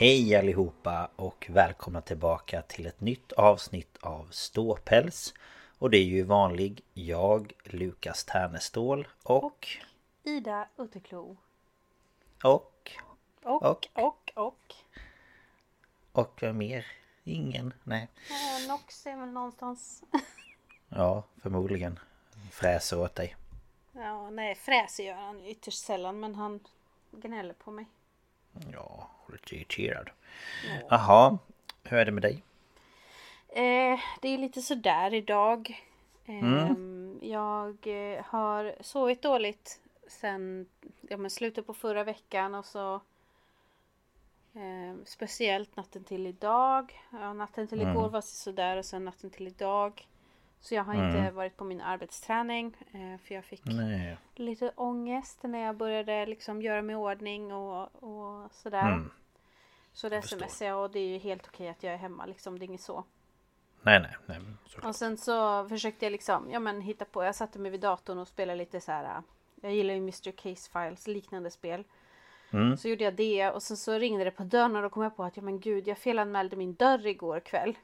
Hej allihopa och välkomna tillbaka till ett nytt avsnitt av Ståpäls. Och det är ju vanlig jag, Lukas Ternestål och... Ida Utterklo. Och... Och, Och? och, och. Och vem mer? Ingen? Nej. Eh, Nox är väl någonstans. Ja, förmodligen. Fräser åt dig. ja, nej, fräser gör han ytterst sällan men han gnäller på mig. Ja, lite irriterad. Jaha, hur är det med dig? Eh, det är lite sådär idag. Eh, Jag eh, har sovit dåligt sen ja, men slutet på förra veckan och så eh, Speciellt natten till idag. Ja, natten till igår var sådär och sen natten till idag. Så jag har inte varit på min arbetsträning eh, för jag fick Nej. lite ångest när jag började liksom göra mig i ordning och, och sådär. Så det smsade jag och det är ju helt okej att jag är hemma liksom. Det är inget så. Nej, nej, nej. såklart. Och sen så försökte jag liksom, ja men hitta på. Jag satte mig vid datorn och spelade lite så här. Jag gillar ju Mr Case Files, liknande spel. Så gjorde jag det och sen så ringde det på dörren och då kom jag på att ja men gud jag felanmälde min dörr igår kväll.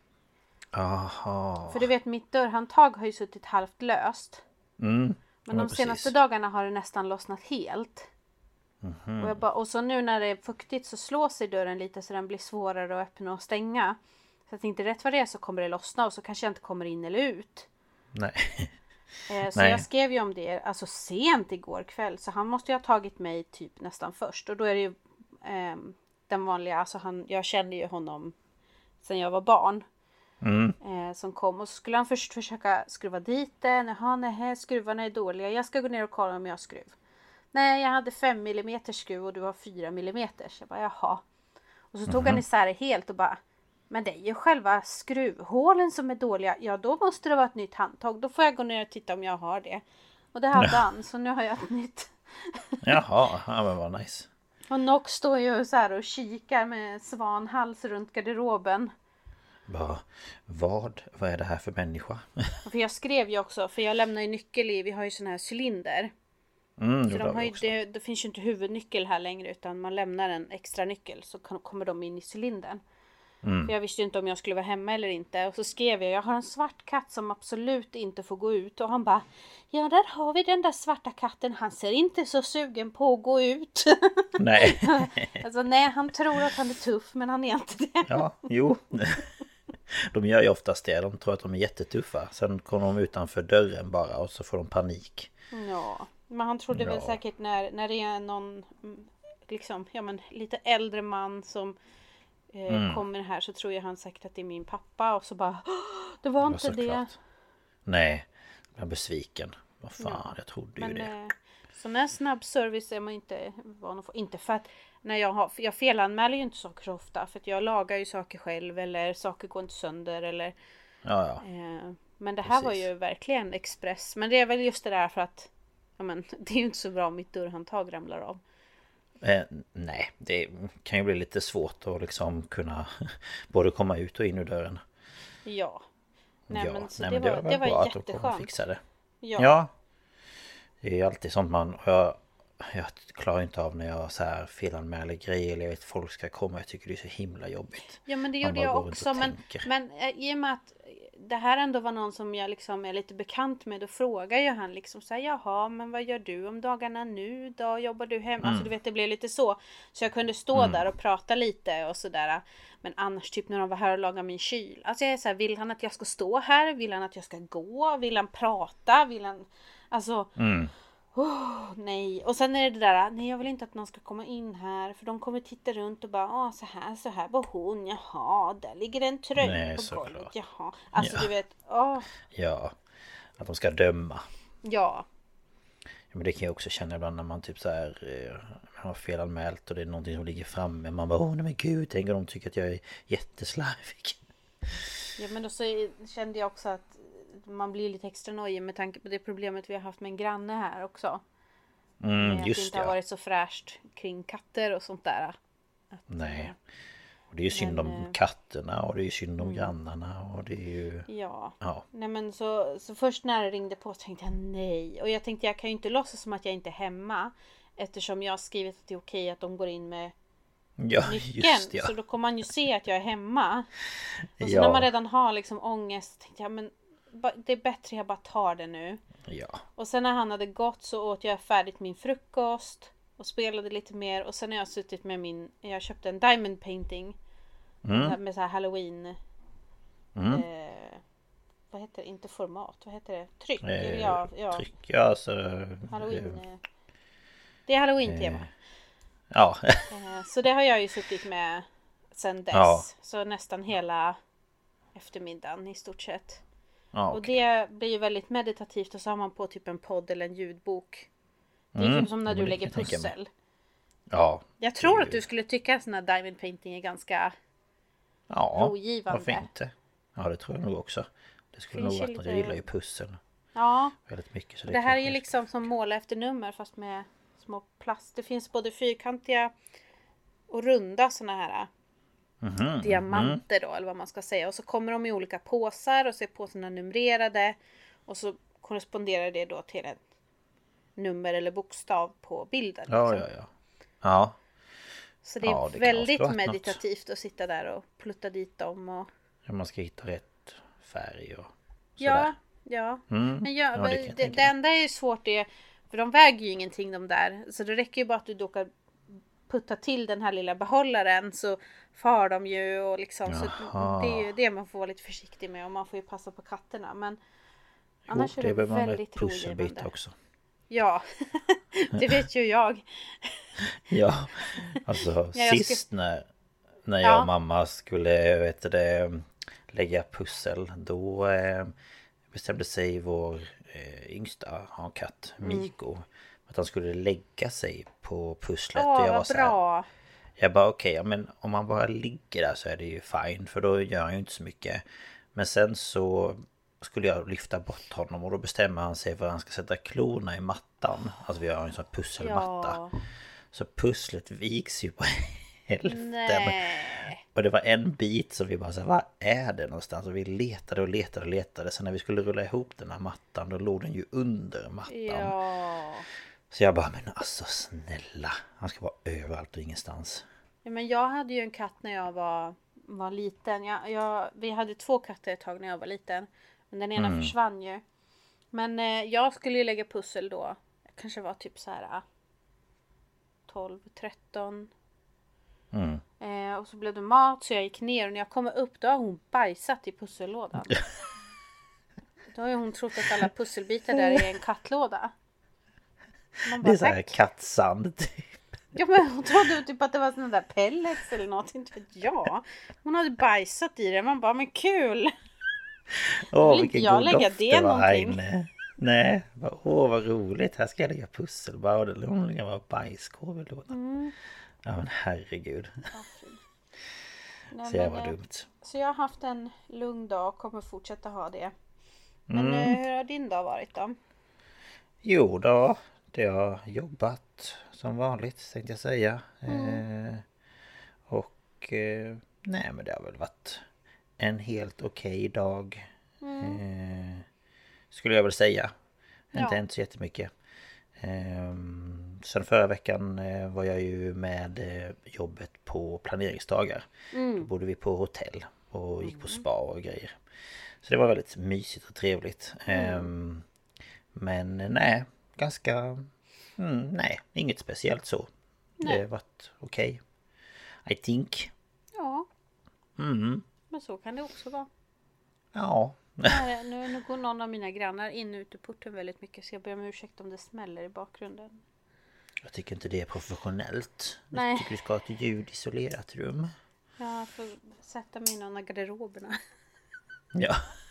Aha. För du vet mitt dörrhandtag har ju suttit halvt löst. Mm. Men Ja, de senaste precis. dagarna har det nästan lossnat helt. Mhm. Och, bara, och så nu när det är fuktigt så slår sig dörren lite så den blir svårare att öppna och stänga. Så att inte rätt vad det är så kommer det lossna och så kanske jag inte kommer in eller ut. Nej. Eh, så Nej. jag skrev ju om det alltså sent igår kväll så han måste ju ha tagit mig typ nästan först och då är det ju ehm, den vanliga, alltså han, jag kände ju honom sen jag var barn. Eh, som kom och så skulle han först försöka skruva dit den. Jaha, nej, skruvarna är dåliga. Jag ska gå ner och kolla om jag har skruv. Nej, jag hade 5 mm skruv och du har 4 mm. Jag bara, jaha. Och så tog han isär det helt och bara, men det är ju själva skruvhålen som är dåliga. Ja, då måste det vara ett nytt handtag. Då får jag gå ner och titta om jag har det. Och det hade han, så nu har jag ett nytt. Jaha, ja men vad nice. Och Nox står ju så här och kikar med svanhals runt garderoben. Vad, vad, vad är det här för människa? För jag skrev ju också, för jag lämnar ju nyckel i, vi har ju sån här cylinder. Mm, Så de ju, det, det finns ju inte huvudnyckel här längre utan man lämnar en extra nyckel så kan, kommer de in i cylindern. Mm. För jag visste ju inte om jag skulle vara hemma eller inte. Och så skrev jag, jag har en svart katt som absolut inte får gå ut. Och han bara, ja där har vi den där svarta katten. Han ser inte så sugen på att gå ut. Nej. alltså nej, han tror att han är tuff men han är inte det. Ja, jo. De gör ju oftast det. De tror att de är jättetuffa. Sen kommer de utanför dörren bara och så får de panik. Ja, men han trodde väl Ja. säkert när, när det är någon mm, liksom, ja men lite äldre man som eh, mm. kommer här så tror jag han säkert att det är min pappa och så bara Det var inte det. Klart. Nej, jag är besviken. Vad fan, ja. jag trodde Men, ju det. Eh, sån här snabb service är man inte van att få. Inte för att när jag har, jag felanmäler ju inte saker så ofta för att jag lagar ju saker själv eller saker går inte sönder eller ja, ja. Eh, Men det här Precis. var ju verkligen express. Men det är väl just det där för att ja, men, det är ju inte så bra om mitt dörrhandtag ramlar av. Eh, nej, det kan ju bli lite svårt att liksom kunna både komma ut och in ur dörren. Ja. Nej ja, men, så nej, det, men var, det var, det var jätteskönt. att de fixa det. Ja. ja. Det är ju alltid sånt man... Jag, jag klarar inte av när jag så här felanmäler grejer eller jag vet folk ska komma. Jag tycker det är så himla jobbigt. Ja men det gjorde jag också. Men, men eh, i och med att det här ändå var någon som jag liksom är lite bekant med. Då frågar ju han liksom så här, Jaha men vad gör du om dagarna nu då? Jobbar du hemma? Alltså, mm. Alltså du vet det blev lite så. Så jag kunde stå mm. där och prata lite och sådär. Men annars typ när de var här och lagade min kyl. Alltså jag är så här, vill han att jag ska stå här? Vill han att jag ska gå? Vill han prata? Vill han... Alltså... Mm. Oh, nej, och sen är det det där, nej jag vill inte att någon ska komma in här för de kommer titta runt och bara, ah, så här, så här var hon, jaha, där ligger en tröja nej, på golvet, jaha. Alltså ja. du vet. Oh. Ja, att de ska döma. Ja. ja. Men det kan jag också känna ibland när man typ så här eh, har felanmält och det är någonting som ligger framme. Man bara, åh nej men gud, tänk om de tycker att jag är jätteslarvig. Ja men då så kände jag också att man blir lite extra nojig med tanke på det problemet vi har haft med en granne här också. Mm, att just det inte har varit så fräscht kring katter och sånt där. Att, Nej. Eh, och det är ju synd men, om eh, katterna och det är ju synd om mm. grannarna och det är ju... Ja. ja. Nej men så, så först när det ringde på tänkte jag nej. Och jag tänkte jag kan ju inte låtsas som att jag inte är hemma. Eftersom jag har skrivit att det är okej att de går in med ja, nyckeln. Ja. Så då kommer man ju se att jag är hemma. Och så ja. när man redan har liksom ångest tänkte jag men det är bättre jag bara tar det nu. Ja. Och sen när han hade gått så åt jag färdigt min frukost. Och spelade lite mer och sen har jag suttit med min, jag köpte en diamond painting. Mm. Med så här halloween. Mm. Eh, vad heter det? Inte format, vad heter det? Tryck? Eh, ja, ja. Tryck, ja alltså. Halloween. Eh, det är halloween-tema. Eh, ja. Eh, så det har jag ju suttit med sen dess. Ja. Så nästan hela eftermiddagen i stort sett. Ja, och det blir ju väldigt meditativt och så har man på typ en podd eller en ljudbok. Det är mm. typ som när du lägger pussel. Ja. Jag tror att du skulle tycka att sån här diamond painting är ganska ja, rogivande. varför inte? Ja, det tror jag nog också. Det skulle nog vara att jag gillar ju pussel. Ja. Väldigt mycket. Så det, det här är ju liksom som måla efter nummer fast med små plast. Det finns både fyrkantiga och runda såna här mm-hmm. diamanter då eller vad man ska säga. Och så kommer de i olika påsar och så är påsarna numrerade. Och så korresponderar det då till ett nummer eller bokstav på bilden. Ja, liksom. ja, ja. Ja. Så det är ja, det väldigt meditativt något. att sitta där och plutta dit dem och... Ja, man ska hitta rätt färg och sådär. Ja, ja. Mm. Men jag, ja, det, det, det enda är ju svårt är för de väger ju ingenting de där. Så det räcker ju bara att du då kan putta till den här lilla behållaren så far de ju och liksom. Så det är ju det man får vara lite försiktig med och man får ju passa på katterna. Men jo, annars är det, det väldigt pusselbit också. Ja, det vet ju jag. ja, alltså ja, sist skulle... när, när jag ja. och mamma skulle vet det, lägga pussel då eh, bestämde sig vår eh, yngsta en katt, mm. Miko. Mm. Att han skulle lägga sig på pusslet. Åh, och jag var så här, bra! Jag bara okej, okay, ja, men om han bara ligger där så är det ju fine. För då gör han ju inte så mycket. Men sen så skulle jag lyfta bort honom och då bestämmer han sig för att han ska sätta klorna i mattan. Alltså vi har en sån pusselmatta. Ja. Så pusslet viks ju på hälften. Nej. Och det var en bit som vi bara här, vad är det någonstans? Och vi letade och letade och letade. Sen när vi skulle rulla ihop den här mattan då låg den ju under mattan. Ja. Så jag bara, men alltså snälla. Han ska vara överallt och ingenstans. Ja, men jag hade ju en katt när jag var, var liten. Jag, jag, vi hade två katter ett tag när jag var liten. Men den ena mm. försvann ju. Men eh, jag skulle ju lägga pussel då. Jag kanske var typ så här 12, 13. Mm. Eh, och så blev det mat så jag gick ner och när jag kommer upp då har hon bajsat i pussellådan. då har ju hon trott att alla pusselbitar där är en kattlåda. Man bara, det är såhär kattsand typ. Ja men hon trodde typ att det var sådana där pellets eller något, inte vet jag. Hon hade bajsat i det, man bara men kul! Åh inte vilken jag god lägga doft det det var här inne. Nej, bara, åh vad roligt, här ska jag lägga pussel. Bara, och det hon lägga bajskorv eller något. Mm. Ja men herregud. Nej, Så jävla eh, dumt. Så jag har haft en lugn dag och kommer fortsätta ha det. Men Mm. eh, hur har din dag varit då? Jo då, det har jobbat som vanligt tänkte jag säga. Eh, och eh, nej men det har väl varit en helt okej dag. Eh, skulle jag väl säga. Inte Ja. hänt så jättemycket. Eh, sen förra veckan eh, var jag ju med eh, jobbet på planeringsdagar. Då bodde vi på hotell och gick på spa och grejer. Så det var väldigt mysigt och trevligt. Ehm, men nej, ganska... Mm, nej, inget speciellt så. Det har varit okej. I think. Ja, Mm, men så kan det också vara. ja. Här, nu, nu går någon av mina grannar in och ut ur porten väldigt mycket så jag ber om ursäkt om det smäller i bakgrunden. Jag tycker inte det är professionellt. Nej. Jag tycker du ska ha ett ljudisolerat rum. Jag får sätta mig i någon av garderoberna. Ja.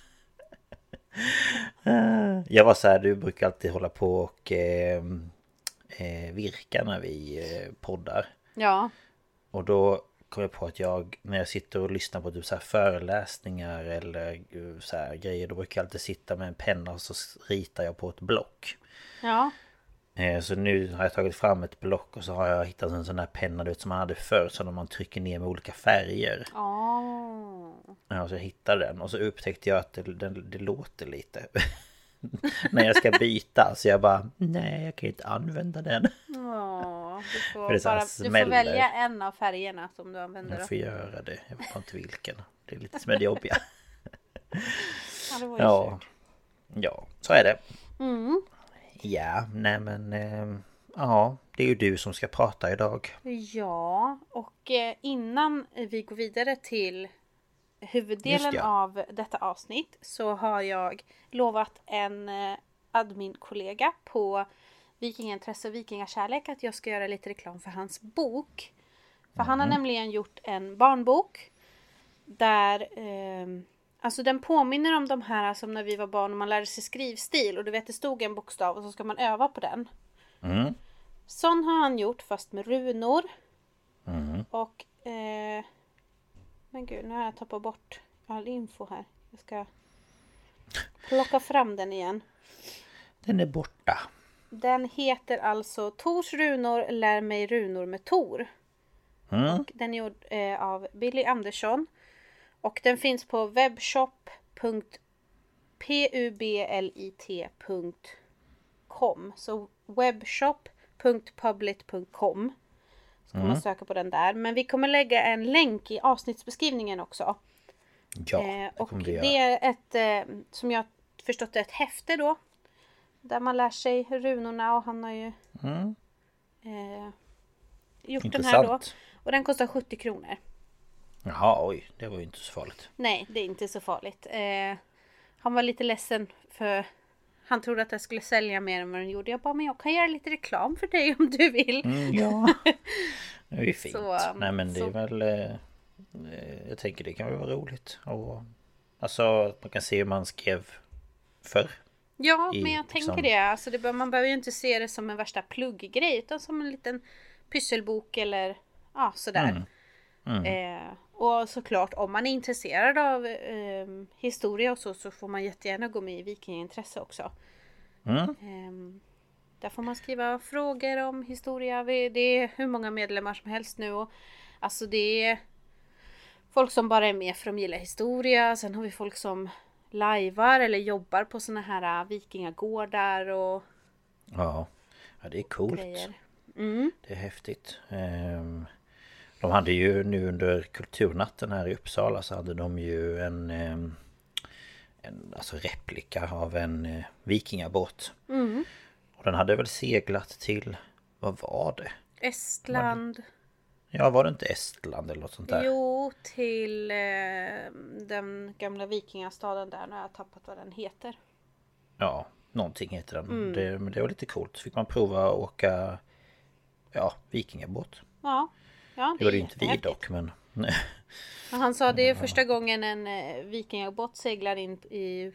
Jag var så här, du brukar alltid hålla på och eh, eh, virka när vi eh, poddar. Ja, Och då kom jag på att jag, när jag sitter och lyssnar på typ så här föreläsningar eller eh, så här grejer, då brukar jag alltid sitta med en penna och så ritar jag på ett block. ja, Eh, Så nu har jag tagit fram ett block och så har jag hittat en sån där penna du vet, som man hade förr, som man trycker ner med olika färger. oh. Ja, så jag hittade den och så upptäckte jag att det, det, det låter lite. när jag ska byta, så jag bara, nej jag kan inte använda den. Åh, du, får bara, du får välja en av färgerna som du använder. Jag får göra det, jag vet inte vilken. Det är lite som är det jobbiga. Ja, det var ju Ja, ja, så är det. Mm. Ja, nej men... Eh, ja, det är ju du som ska prata idag. Ja, och eh, innan vi går vidare till huvuddelen av detta avsnitt så har jag lovat en eh, admin-kollega på Vikingintresse och Vikingakärlek att jag ska göra lite reklam för hans bok. För han har nämligen gjort en barnbok där eh, Alltså den påminner om de här som när vi var barn och man lärde sig skrivstil och du vet det stod en bokstav och så ska man öva på den. Mm. Sån har han gjort fast med runor. Mm. Och... Eh, men gud, nu har jag tappat bort all info här. Jag ska plocka fram den igen. Den är borta. Den heter alltså Tors runor lär mig runor med Tor. Mm. Och den är gjord eh, av Billy Andersson. Och den finns på webshop.publit.com. Så webshop.public.com. Kan man söka på den där. Men vi kommer lägga en länk i avsnittsbeskrivningen också. Ja, Eh, det och det göra. är ett, eh, som jag förstått det, ett häfte då. Där man lär sig runorna och han har ju Mm. eh, gjort den här då. Intressant. Och den kostar 70 kronor. Jaha, oj, det var ju inte så farligt. Nej, det är inte så farligt. Eh, han var lite ledsen för han trodde att jag skulle sälja mer än vad den gjorde. Jag bara, men jag kan göra lite reklam för dig om du vill. Mm, ja. Det är ju fint. Så, Nej men det så- är väl... Eh, eh, jag tänker det kan väl vara roligt. Och, alltså att man kan se hur man skrev förr. Ja, i men jag liksom- tänker det. Alltså det bör, man behöver ju inte se det som en värsta plugggrej utan som en liten pysselbok eller ja, sådär. Mm. Eh, och såklart om man är intresserad av eh, historia och så så får man jättegärna gå med i Vikingintresse också. Mm. Ehm, där får man skriva frågor om historia. Det är hur många medlemmar som helst nu. Och, alltså det är folk som bara är med för att de gillar historia. Sen har vi folk som lajvar eller jobbar på såna här äh, vikingagårdar och Ja. ja, det är coolt. Mm. Det är häftigt. Ehm, De hade ju nu under kulturnatten här i Uppsala så hade de ju en, en alltså replika av en eh, vikingabåt. Mm. Och den hade väl seglat till, vad var det? Estland. Ja, var det inte Estland eller något sånt där? Jo, till eh, den gamla vikingastaden där. Nu har jag tappat vad den heter. Ja, någonting heter den. Mm. Det, men det var lite coolt. Så fick man prova att åka ja, vikingabåt. Ja. Ja, Det ju inte vi dock men... Han sa det är första gången en eh, vikingabåt seglar in i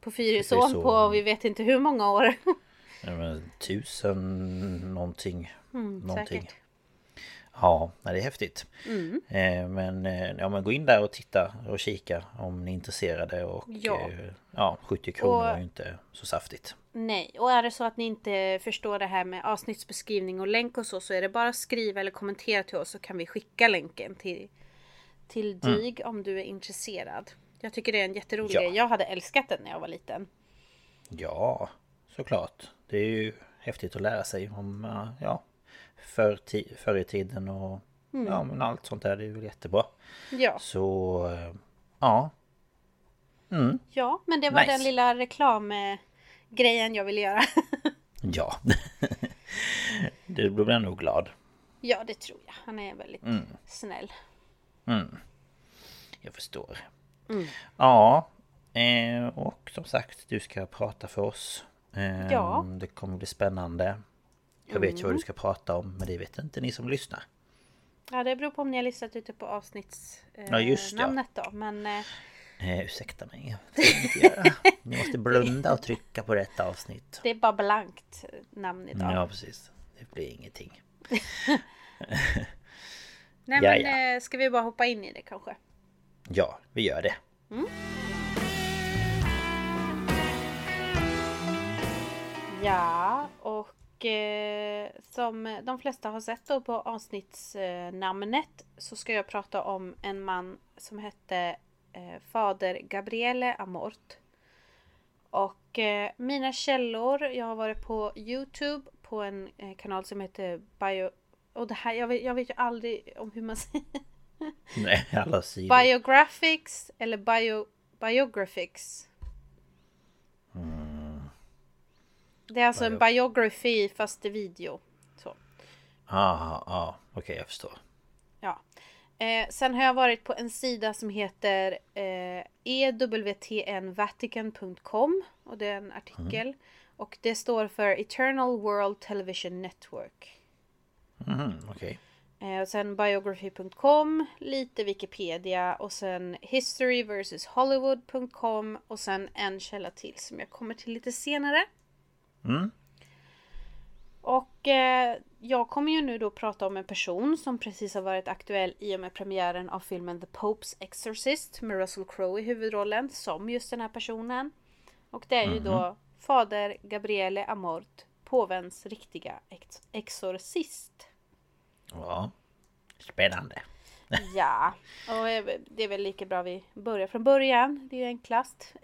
på Fyrisån på vi vet inte hur många år. Ja, men tusen någonting. någonting. Mm, säkert. Ja, det är häftigt. Mm. Eh, men, eh, ja, men gå in där och titta och kika om ni är intresserade. Och Ja. eh, ja 70 kronor Och- är ju inte så saftigt. Nej, och är det så att ni inte förstår det här med avsnittsbeskrivning och länk och så så är det bara att skriva eller kommentera till oss så kan vi skicka länken till, till DIG om du är intresserad. Jag tycker det är en jätterolig Ja. grej. Jag hade älskat den när jag var liten. Ja, såklart. Det är ju häftigt att lära sig om ja, förr, förr i tiden och Mm. ja, men allt sånt där. Det är väl jättebra. Ja, Så eh, ja, ja men det var Nice. den lilla reklamgrejen jag ville göra. ja. du blir nog glad. ja, det tror jag. Han är väldigt Mm. snäll. Jag förstår. Mm. Ja, eh, och som sagt du ska prata för oss. Eh, Ja. Mm. Det kommer bli spännande. Jag vet ju vad du ska prata om men det vet inte ni som lyssnar. Ja, det beror på om ni har listat ute på avsnittsnamnet Ja, just ja. namnet då. Men eh, Eh, ursäkta mig, ni måste blunda och trycka på rätt avsnitt. det är bara blankt namn idag. Ja precis, det blir ingenting. Nej Ja, men ja. eh, ska vi bara hoppa in i det kanske? Ja, vi gör det. Ja, och eh, som de flesta har sett då på avsnittsnamnet så ska jag prata om en man som hette eh, Fader Gabriele Amort. Och eh, mina källor, jag har varit på Youtube på en eh, kanal som heter Bio... Och det här, jag vet, jag vet ju aldrig om hur man säger Nej, alla sidor. Biographics eller bio, Biographics. Det är alltså en biography fast video. Så. Ah, ah, okej jag förstår. Ja. Eh, sen har jag varit på en sida som heter eh, ewtnvatican.com och det är en artikel. Och det står för Eternal World Television Network. Mhm, okej. Eh, och sen biography.com, lite Wikipedia och sen history versus Hollywood.com och sen en källa till som jag kommer till lite senare. Mm. Och eh, jag kommer ju nu då prata om en person som precis har varit aktuell i och med premiären av filmen The Pope's Exorcist med Russell Crowe i huvudrollen som just den här personen. Och det är ju då fader Gabriele Amort, påvens riktiga ex- exorcist. Ja. Spännande. Ja, och eh, det är väl lika bra vi börjar från början. Det är ju enklast.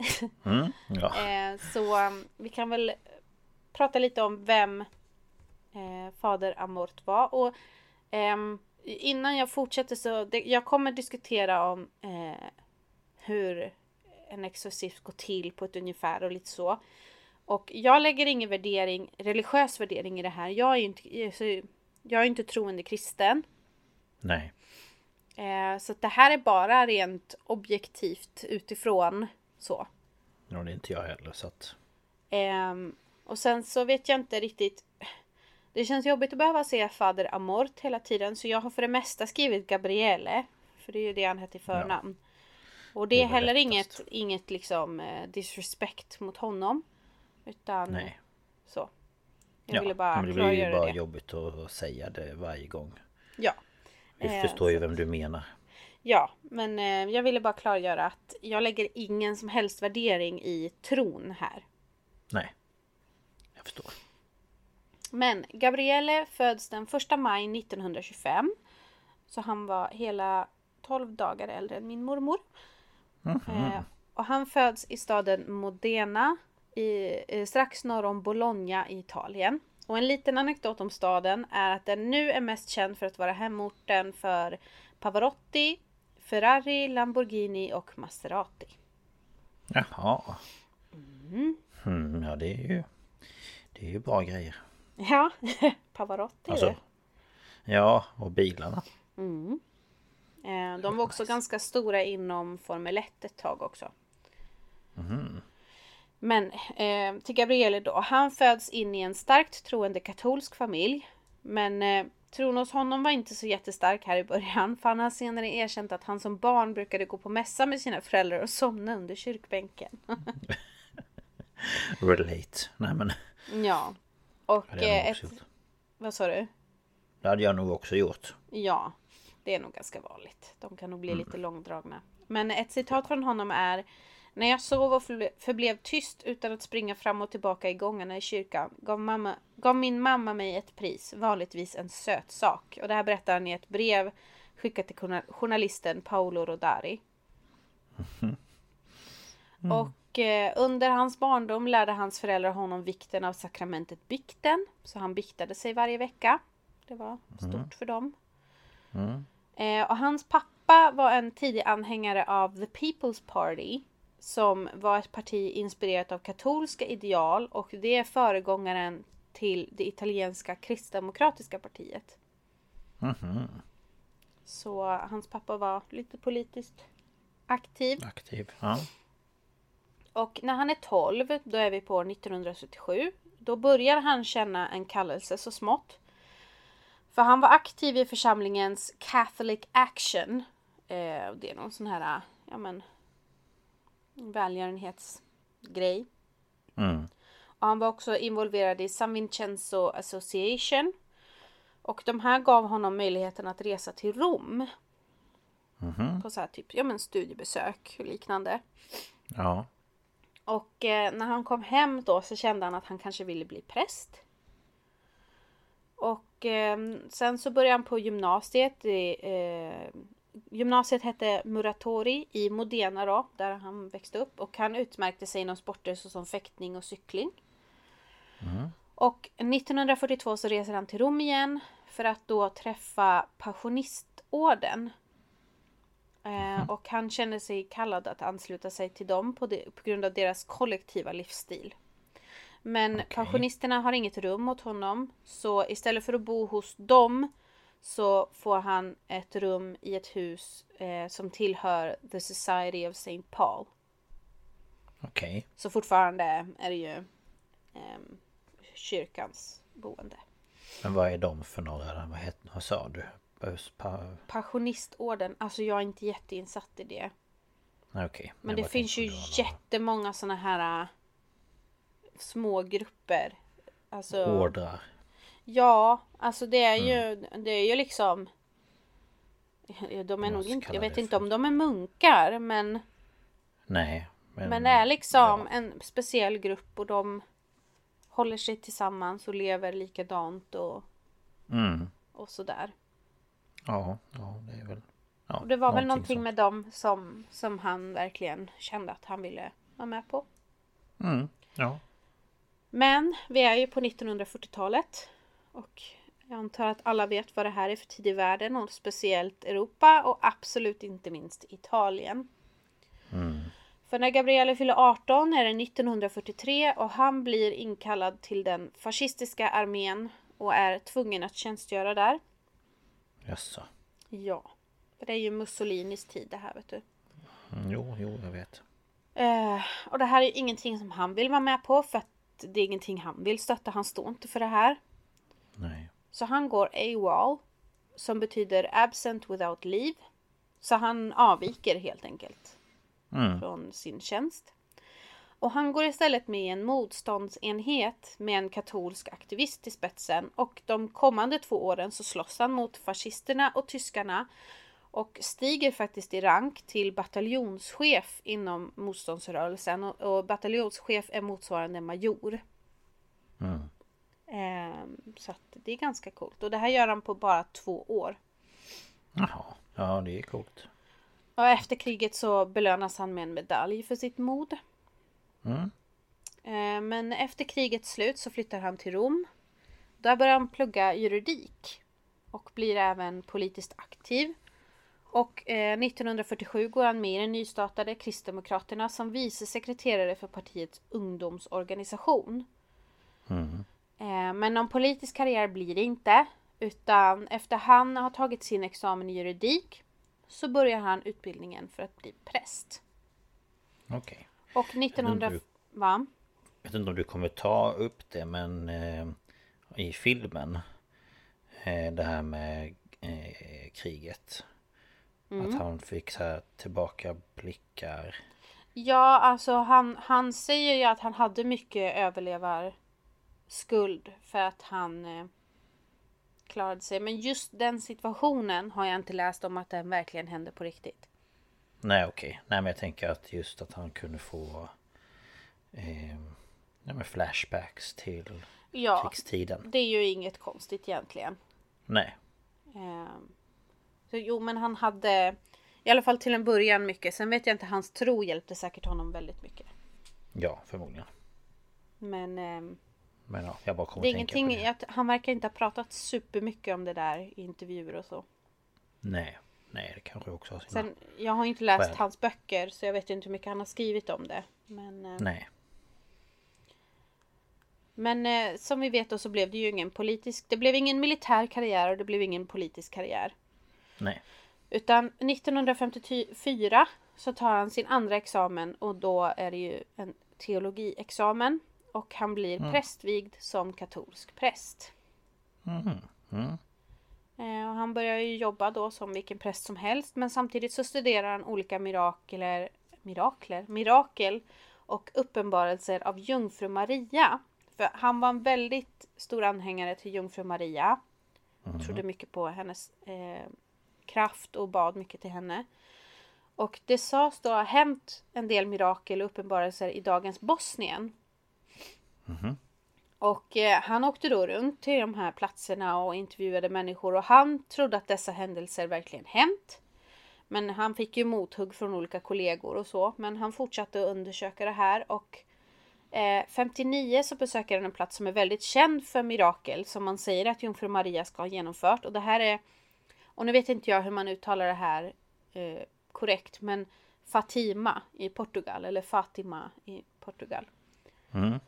Mm, ja. Eh, Så um, vi kan väl prata lite om vem eh, fader Amort var. Och ehm, innan jag fortsätter så det, jag kommer diskutera om eh, hur en exorcism går till på ett ungefär och lite så. Och jag lägger ingen värdering, religiös värdering i det här. Jag är ju inte, jag är inte troende kristen. Nej. Eh, så det här är bara rent objektivt utifrån så. Ja, det är inte jag heller så att... Ehm, och sen så vet jag inte riktigt. Det känns jobbigt att behöva se Fader Amort hela tiden så jag har för det mesta skrivit Gabriele. För det är ju det han heter i förnamn. Och det Det är är väl heller inget, inget liksom eh, disrespect mot honom. Utan Nej. så. Jag Ja, ville bara men det blir ju bara det. jobbigt att säga det varje gång. Ja. Vi Eh, förstår ju vem du menar. Ja, men eh, jag ville bara klargöra att jag lägger ingen som helst värdering i tron här. Nej. Förstår. Men Gabriele föds den 1 maj 1925. Så han var hela 12 dagar äldre än min mormor. Eh, och han föds i staden Modena i, eh, strax norr om Bologna i Italien. Och en liten anekdot om staden är att den nu är mest känd för att vara hemorten för Pavarotti, Ferrari, Lamborghini och Maserati. Jaha. Mm, ja, det är ju... Det är ju bra grejer. Ja, Pavarotti. Alltså... Ja, och bilarna. Eh, De var också ganska stora inom Formel 1 ett tag också. Men eh, till Gabriele då. Han föds in i en starkt troende katolsk familj. Men eh, tron hos honom var inte så jättestark här i början. För han har senare erkänt att han som barn brukade gå på mässa med sina föräldrar och somna under kyrkbänken. Relate. Nej men... Ja. Och Det hade jag nog eh, också ett... gjort. Vad sa du? Det hade jag nog också gjort. Ja, det är nog ganska vanligt. De kan nog bli Mm. lite långdragna. Men ett citat från honom är När jag sov och förble- förblev tyst utan att springa fram och tillbaka i gångarna i kyrkan gav, mamma, gav min mamma mig ett pris, vanligtvis en söt sak. Och det här berättar han i ett brev skickat till journa- journalisten Paolo Rodari. Och eh, under hans barndom lärde hans föräldrar honom vikten av sakramentet bikten. Så han biktade sig varje vecka. Det var stort för dem. Eh, och hans pappa var en tidig anhängare av The People's Party. Som var ett parti inspirerat av katolska ideal och det är föregångaren till det italienska kristdemokratiska partiet. Så hans pappa var lite politiskt aktiv. Aktiv. Ja. Och när han är 12, då är vi på 1977, då börjar han känna en kallelse så smått. För han var aktiv i församlingens Catholic Action. Eh, det är någon sån här, ja men, välgörenhetsgrej. Mm. Och han var också involverad i San Vincenzo Association. Och de här gav honom möjligheten att resa till Rom. På så här typ, ja men studiebesök och liknande. Ja. Och eh, när han kom hem då så kände han att han kanske ville bli präst. Och eh, sen så började han på gymnasiet. I, eh, gymnasiet hette Muratori i Modena då, där han växte upp. Och han utmärkte sig inom sporter såsom fäktning och cykling. Och 1942 så reser han till Rom igen för att då träffa Passionistorden. Eh, och han känner sig kallad att ansluta sig till dem på, det, på grund av deras kollektiva livsstil. Men pensionisterna har inget rum åt honom. Så istället för att bo hos dem så får han ett rum i ett hus eh, som tillhör The Society of St. Paul. Okej. Så fortfarande är det ju ehm, kyrkans boende. Men vad är de för några? Vad, het, vad sa du? Pa... Passionistorden, alltså jag är inte jätteinsatt i det. Okej. Men Jag det finns ju jättemånga såna här äh, små grupper. Alltså, Ordrar. ja, alltså det är ju, Mm. det är ju liksom de är nog inte, jag vet inte om de är munkar men, Nej. men det är liksom ja. en speciell grupp och de håller sig tillsammans och lever likadant och, Mm. och sådär. Ja, ja, det är väl... Ja, Och det var väl någonting sånt. med dem som, som han verkligen kände att han ville vara med på. Mm. Ja. Men vi är ju på 1940-talet och jag antar att alla vet vad det här är för tid i världen och speciellt Europa och absolut inte minst Italien. För när Gabriele fyller 18 är det 1943 och han blir inkallad till den fascistiska armén och är tvungen att tjänstgöra där. Jaså. Ja, för det är ju Mussolinis tid det här vet du. Mm, jo, jo, jag vet. Eh, och det här är ingenting som han vill vara med på för att det är ingenting han vill stötta. Han står inte för det här. Nej. Så han går AWOL som betyder absent without leave. Så han avviker helt enkelt Mm. från sin tjänst. Och han går istället med i en motståndsenhet med en katolsk aktivist i spetsen och de kommande två åren så slåss han mot fascisterna och tyskarna och stiger faktiskt i rank till bataljonschef inom motståndsrörelsen och, och bataljonschef är motsvarande major. Mm. Ehm, så att det är ganska coolt och det här gör han på bara två år. Jaha. Ja, det är coolt. Och efter kriget så belönas han med en medalj för sitt mod. Mm. Eh, Men efter krigets slut så flyttar han till Rom. Där börjar han plugga juridik. Och blir även politiskt aktiv. Och eh, 1947 går han med i den nystartade Kristdemokraterna som vice sekreterare för partiets ungdomsorganisation. Eh, Men någon politisk karriär blir det inte. Utan efter han har tagit sin examen i juridik så börjar han utbildningen för att bli präst. Okej. Och 1900... du- Va? Jag vet inte om du kommer ta upp det, men eh, i filmen eh, det här med eh, kriget. Att han fick så här tillbaka blickar. Ja, alltså han, han säger ju att han hade mycket överlevarskuld för att han eh, klarade sig. Men just den situationen har jag inte läst om att den verkligen hände på riktigt. Nej okej. Nej men jag tänker att just att han kunde få eh, nej, men flashbacks till Ja, krigstiden. det är ju inget konstigt egentligen. Nej. Ehm, så jo, men han hade i alla fall till en början mycket. Sen vet jag inte, hans tro hjälpte säkert honom väldigt mycket. Ja förmodligen. Men ehm, Men ja, jag bara kommer det är att tänka på ingenting, att han verkar inte ha pratat supermycket om det där i intervjuer och så. Nej. Nej det kanske också har sina... Sen, jag har inte läst Skäl. hans böcker så jag vet inte hur mycket han har skrivit om det. Men, eh, Nej. men eh, som vi vet då så blev det ju ingen politisk, det blev ingen militär karriär och det blev ingen politisk karriär. Nej. Utan 1954 så tar han sin andra examen och då är det ju en teologiexamen. Och han blir prästvigd som katolsk präst. Eh, Och han börjar ju jobba då som vilken präst som helst men samtidigt så studerar han olika mirakler, mirakler, mirakel och uppenbarelser av jungfru Maria. För han var en väldigt stor anhängare till jungfru Maria. Trodde mycket på hennes eh, kraft och bad mycket till henne. Och det sades då ha hänt en del mirakel och uppenbarelser i dagens Bosnien. Och eh, han åkte då runt till de här platserna och intervjuade människor och han trodde att dessa händelser verkligen hänt. Men han fick ju mothugg från olika kollegor och så. Men han fortsatte att undersöka det här och eh, 59 så besöker han en plats som är väldigt känd för mirakel som man säger att jungfru Maria ska ha genomfört. Och det här är, och nu vet inte jag hur man uttalar det här eh, korrekt, men Fatima i Portugal eller Fatima i Portugal. Mm.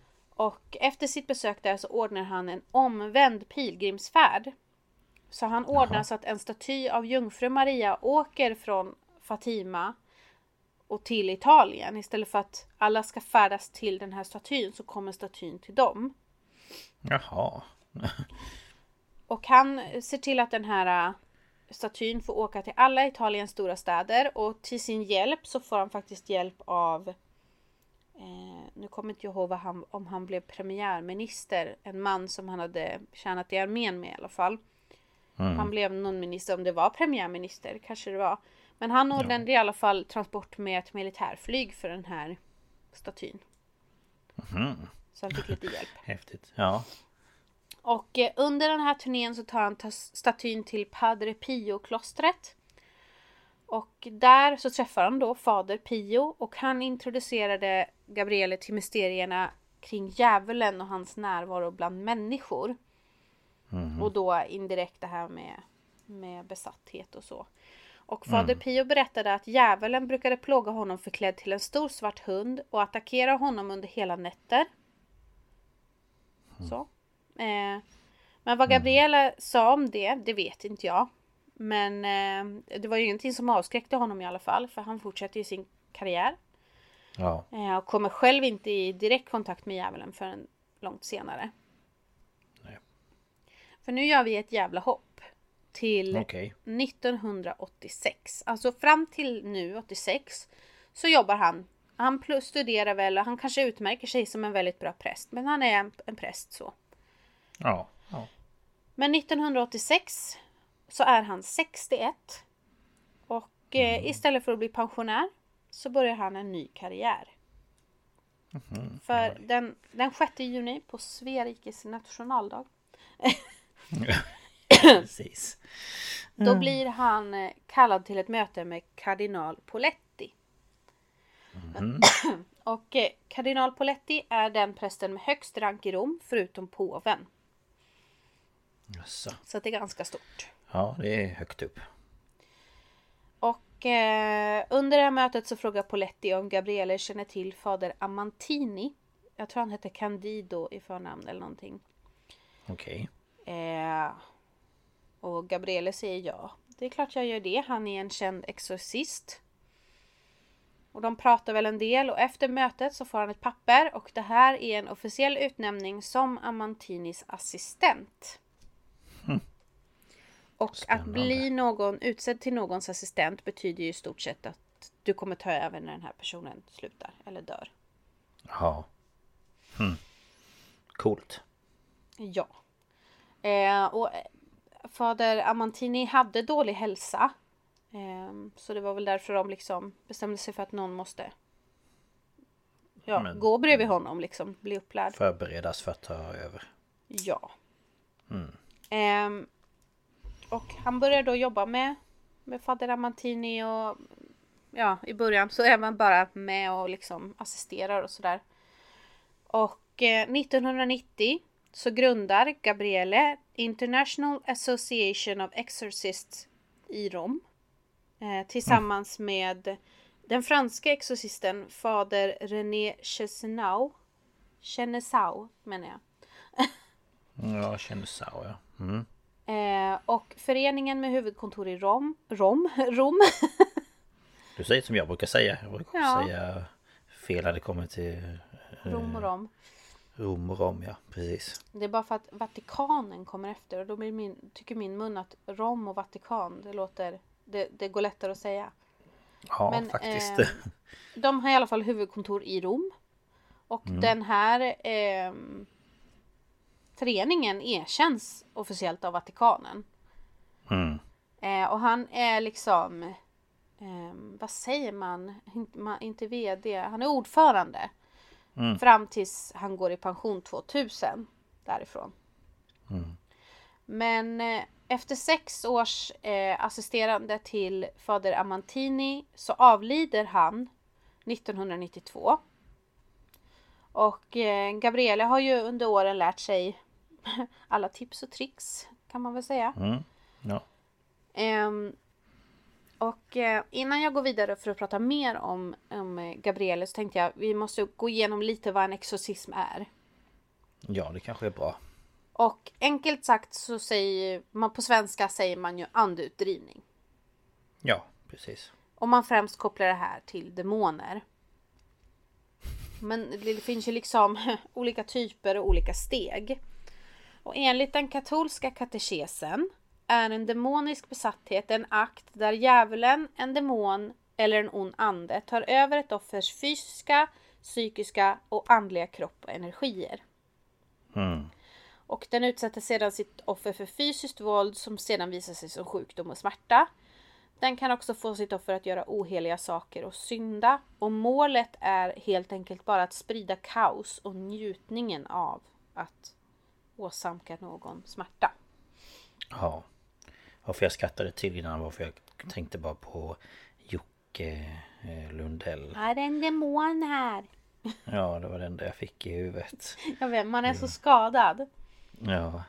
Och efter sitt besök där så ordnar han en omvänd pilgrimsfärd. Så han ordnar så att en staty av jungfru Maria åker från Fatima och till Italien. Istället för att alla ska färdas till den här statyn så kommer statyn till dem. Jaha. Och han ser till att den här äh, statyn får åka till alla Italiens stora städer och till sin hjälp så får han faktiskt hjälp av eh, nu kommer inte jag ihåg vad han, om han blev premiärminister, en man som han hade tjänat i armén med i alla fall. Han blev någon minister, om det var premiärminister kanske det var. Men han ordnade i alla fall transport med ett militärflyg för den här statyn. Så han fick lite hjälp. Häftigt. Ja. Och eh, under den här turnén så tar han statyn till Padre Pio-klostret. Och där så träffar han då Fader Pio och han introducerade Gabriele till mysterierna kring djävulen och hans närvaro bland människor. Och då indirekt det här med, med besatthet och så. Och Fader Pio berättade att djävulen brukade plåga honom förklädd till en stor svart hund och attackera honom under hela nätter. Så. Eh, men vad Gabriella sa om det, det vet inte jag. Men eh, det var ju ingenting som avskräckte honom i alla fall, för han fortsätter ju sin karriär. Ja. Eh, och kommer själv inte i direkt kontakt med djävulen förrän långt senare. Nej. För nu gör vi ett jävla hopp. Till Okej. 1986. Alltså fram till nu, 86, så jobbar han. Han studerar väl och han kanske utmärker sig som en väldigt bra präst. Men han är en, en präst så. Ja. ja. Men 1986 så är han 61. Och eh, istället för att bli pensionär så börjar han en ny karriär. För den, den 6 juni på Sveriges nationaldag Precis. Då blir han eh, kallad till ett möte med kardinal Poletti. Och eh, kardinal Poletti är den prästen med högst rank i Rom förutom påven. Jaså. Så det är ganska stort. Ja, det är högt upp. Och eh, under det här mötet så frågar Poletti om Gabriele känner till fader Amantini. Jag tror han hette Candido i förnamn eller någonting. Okej. Eh, och Gabriele säger ja. Det är klart jag gör det. Han är en känd exorcist. Och de pratar väl en del och efter mötet så får han ett papper och det här är en officiell utnämning som Amantinis assistent. Och Spännande. att bli någon utsedd till någons assistent betyder ju i stort sett att du kommer ta över när den här personen slutar eller dör. Ja. Hmm. Coolt. Ja. Eh, och eh, fader Amantini hade dålig hälsa. Eh, så det var väl därför de liksom bestämde sig för att någon måste ja, Men- gå bredvid honom liksom, bli upplärd. Förberedas för att ta över. Ja. Ehm, och han började då jobba med, med fader Amantini och ja, i början så är man bara med och liksom assisterar och sådär. Och eh, 1990 så grundar Gabriele International Association of Exorcists i Rom. Eh, tillsammans med den franska exorcisten fader René Chesnau. Chenesau menar jag. Ja, jag ja. Mm. Eh, och föreningen med huvudkontor i Rom, Rom, Rom. Du säger som jag brukar säga. Jag brukar Ja. säga fel när det kommer till Rom och Rom. Rom och Rom, ja. Precis. Det är bara för att Vatikanen kommer efter och då blir min, tycker min mun att Rom och Vatikan, det låter, det, det går lättare att säga. Ja, Men, faktiskt. eh, De har i alla fall huvudkontor i Rom. Och den här ehm, föreningen erkänns officiellt av Vatikanen. Mm. Eh, och han är liksom, ehm, vad säger man? Man, inte VD, han är ordförande. Fram tills han går i pension 2000 därifrån. Men eh, efter sex års eh, assisterande till fader Amantini så avlider han 1992. Och eh, Gabriele har ju under åren lärt sig alla tips och tricks kan man väl säga. Mm. Ja. Ehm, och eh, innan jag går vidare för att prata mer om, om eh, Gabriele så tänkte jag vi måste gå igenom lite vad en exorcism är. ja, det kanske är bra. Och enkelt sagt så säger man på svenska säger man ju andeutdrivning. Ja, precis. Och man främst kopplar det här till demoner. Men det finns ju liksom olika typer och olika steg. Och enligt den katolska katekesen är en demonisk besatthet en akt där djävulen, en demon eller en ond ande tar över ett offers fysiska, psykiska och andliga kropp och energier. Mm. Och den utsätter sedan sitt offer för fysiskt våld som sedan visar sig som sjukdom och smärta. Den kan också få sitt offer att göra oheliga saker och synda. Och målet är helt enkelt bara att sprida kaos och njutningen av att åsamka någon smärta. Ja. Varför jag skrattade till innan var för jag tänkte bara på Jocke eh, Lundell. Är det en demon här? Ja, det var den där jag fick i huvudet. Jag vet, man är så skadad. Ja.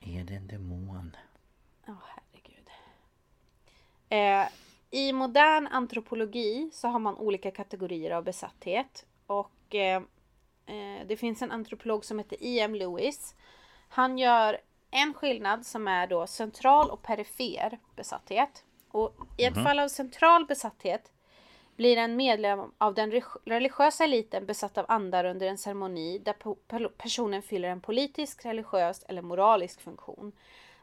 Är det en demon? Ja, herregud. Eh, I modern antropologi så har man olika kategorier av besatthet. Och eh, eh, det finns en antropolog som heter E.M. Lewis. Han gör en skillnad som är då central och perifer besatthet. Och i ett fall av central besatthet blir en medlem av den re- religiösa eliten besatt av andar under en ceremoni där personen fyller en politisk, religiös eller moralisk funktion.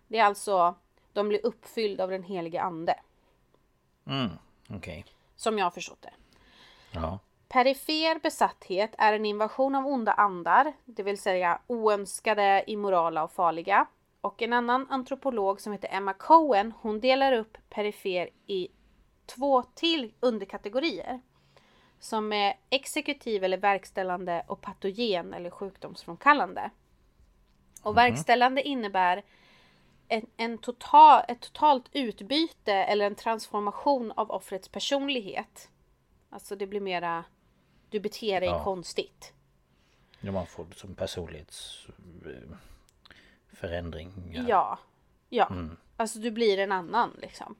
Det är alltså, de blir uppfyllda av den helige ande. Mm, okej. Som jag har förstått det. Ja. Perifer besatthet är en invasion av onda andar, det vill säga oönskade, immorala och farliga. Och en annan antropolog som heter Emma Cohen, hon delar upp perifer i två till underkategorier. Som är exekutiv eller verkställande och patogen eller sjukdomsfrånkallande. Och verkställande innebär en, en total, ett totalt utbyte eller en transformation av offrets personlighet. Alltså det blir mera, du beter dig Ja. konstigt. Ja, man får som personlighets... eh. Ja. Ja. Alltså du blir en annan liksom.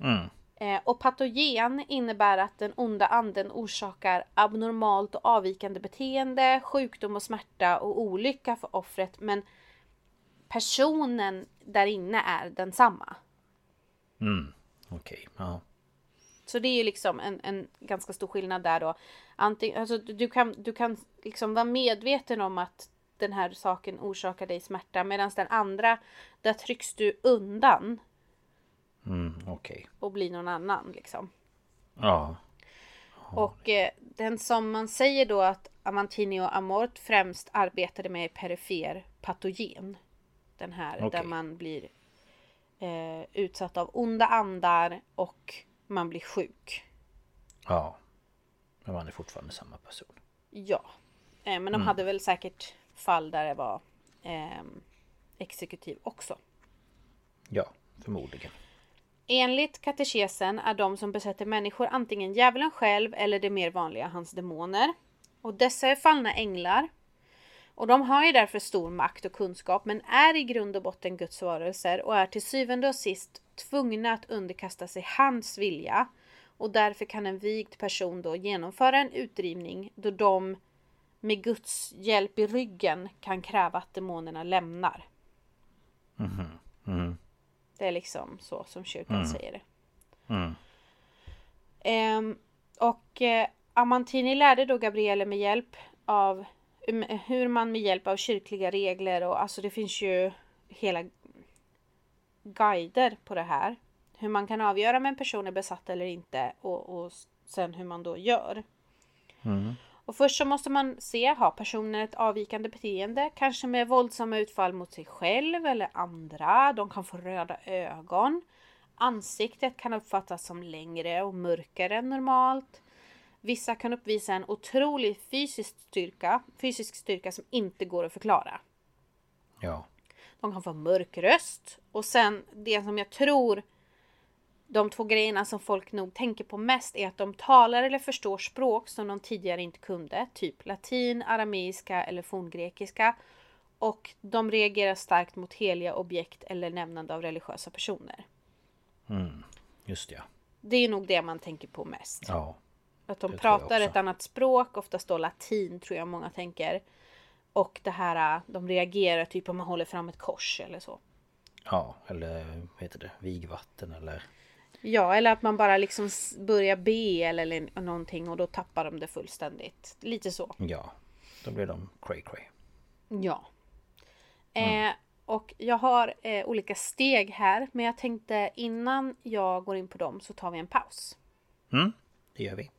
Mm. Eh, och patogen innebär att den onda anden orsakar abnormalt och avvikande beteende, sjukdom och smärta och olycka för offret. Men personen där inne är densamma. Mm. Okej, ja. Så det är ju liksom en, en ganska stor skillnad där då. Antingen, alltså, du, kan, du kan liksom vara medveten om att den här saken orsakar dig smärta. Medan den andra, där trycks du undan Mm, okej. och blir någon annan liksom. Ja. Och eh, den som man säger då att Amantini och Amort främst arbetade med perifer patogen. Den här där Okej. man blir eh, utsatt av onda andar och man blir sjuk. Ja. Men man är fortfarande samma person. Ja. Eh, men de hade väl säkert fall där det var ehm, exekutiv också. Ja, förmodligen. Enligt katekesen är de som besätter människor antingen djävulen själv eller det mer vanliga, hans demoner. Och dessa är fallna änglar. Och de har ju därför stor makt och kunskap men är i grund och botten Guds varelser och är till syvende och sist tvungna att underkasta sig hans vilja. Och därför kan en vigd person då genomföra en utdrivning då de med Guds hjälp i ryggen kan kräva att demonerna lämnar. Det är liksom så som kyrkan säger det. Ehm, och eh, Amantini lärde då Gabriele med hjälp av um, hur man med hjälp av kyrkliga regler och alltså det finns ju hela guider på det här. Hur man kan avgöra om en person är besatt eller inte och, och sen hur man då gör. Och först så måste man se, har personen ett avvikande beteende? Kanske med våldsamma utfall mot sig själv eller andra. De kan få röda ögon. Ansiktet kan uppfattas som längre och mörkare än normalt. Vissa kan uppvisa en otrolig fysisk styrka, fysisk styrka som inte går att förklara. Ja. De kan få mörk röst. Och sen det som jag tror de två grejerna som folk nog tänker på mest är att de talar eller förstår språk som de tidigare inte kunde. Typ latin, arameiska eller forngrekiska. Och de reagerar starkt mot heliga objekt eller nämnande av religiösa personer. Just ja. Det är nog det man tänker på mest. Ja. Att de pratar ett annat språk, oftast då latin tror jag många tänker. Och det här, de reagerar typ om man håller fram ett kors eller så. Ja, eller vad heter det? Vigvatten eller... Ja, eller att man bara liksom börjar be eller, någonting och då tappar de det fullständigt. Lite så. Ja. Då blir de cray cray. Ja. Eh, och jag har eh, olika steg här, men jag tänkte innan jag går in på dem så tar vi en paus. Mm, det gör vi.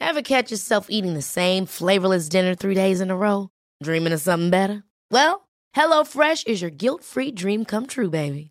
Ever catch yourself eating the same flavorless dinner three days in a row? Dreaming of something better? Well, HelloFresh is your guilt-free dream come true, baby.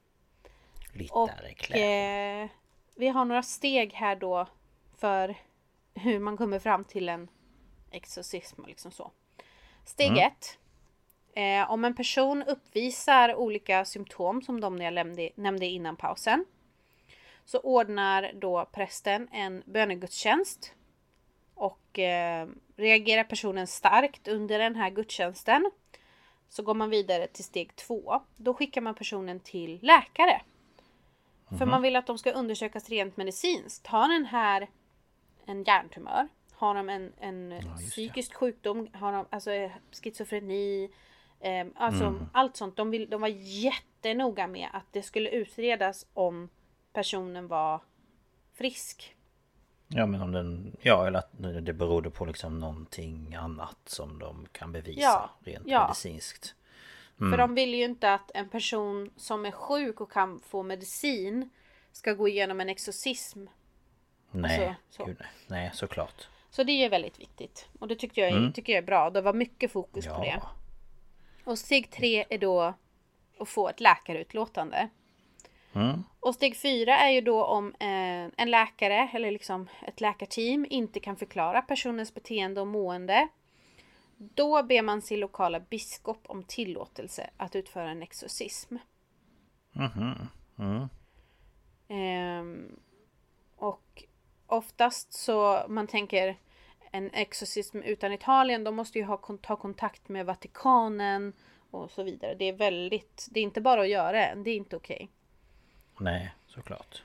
Lite Och eh, vi har några steg här då för hur man kommer fram till en exorcism och liksom så. Steg ett. Eh, om en person uppvisar olika symptom som de jag nämnde, nämnde innan pausen. Så ordnar då prästen en bönegudstjänst. Och eh, reagerar personen starkt under den här gudstjänsten. Så går man vidare till steg två. Då skickar man personen till läkare. För man vill att de ska undersökas rent medicinskt. Har den här en hjärntumör? Har de en, en psykisk sjukdom? Har de alltså eh, schizofreni? Eh, alltså allt sånt. De, vill, de var jättenoga med att det skulle utredas om personen var frisk. Ja men om den... Ja eller att det berodde på liksom någonting annat som de kan bevisa Ja, rent ja. medicinskt. För de vill ju inte att en person som är sjuk och kan få medicin ska gå igenom en exorcism. Nej, så. Gud, nej. såklart. Så det är väldigt viktigt. Och det tyckte jag, tycker jag är bra. Det var mycket fokus på det. Ja. Och steg tre är då att få ett läkarutlåtande. Mm. Och steg fyra är ju då om eh, en läkare eller liksom ett läkarteam inte kan förklara personens beteende och mående. Då ber man sin lokala biskop om tillåtelse att utföra en exorcism. Mhm. Mm. Ehm, och oftast så man tänker en exorcism utan Italien, de måste ju ha ta kontakt med Vatikanen och så vidare. Det är väldigt, det är inte bara att göra det, det är inte okej. Nej, såklart.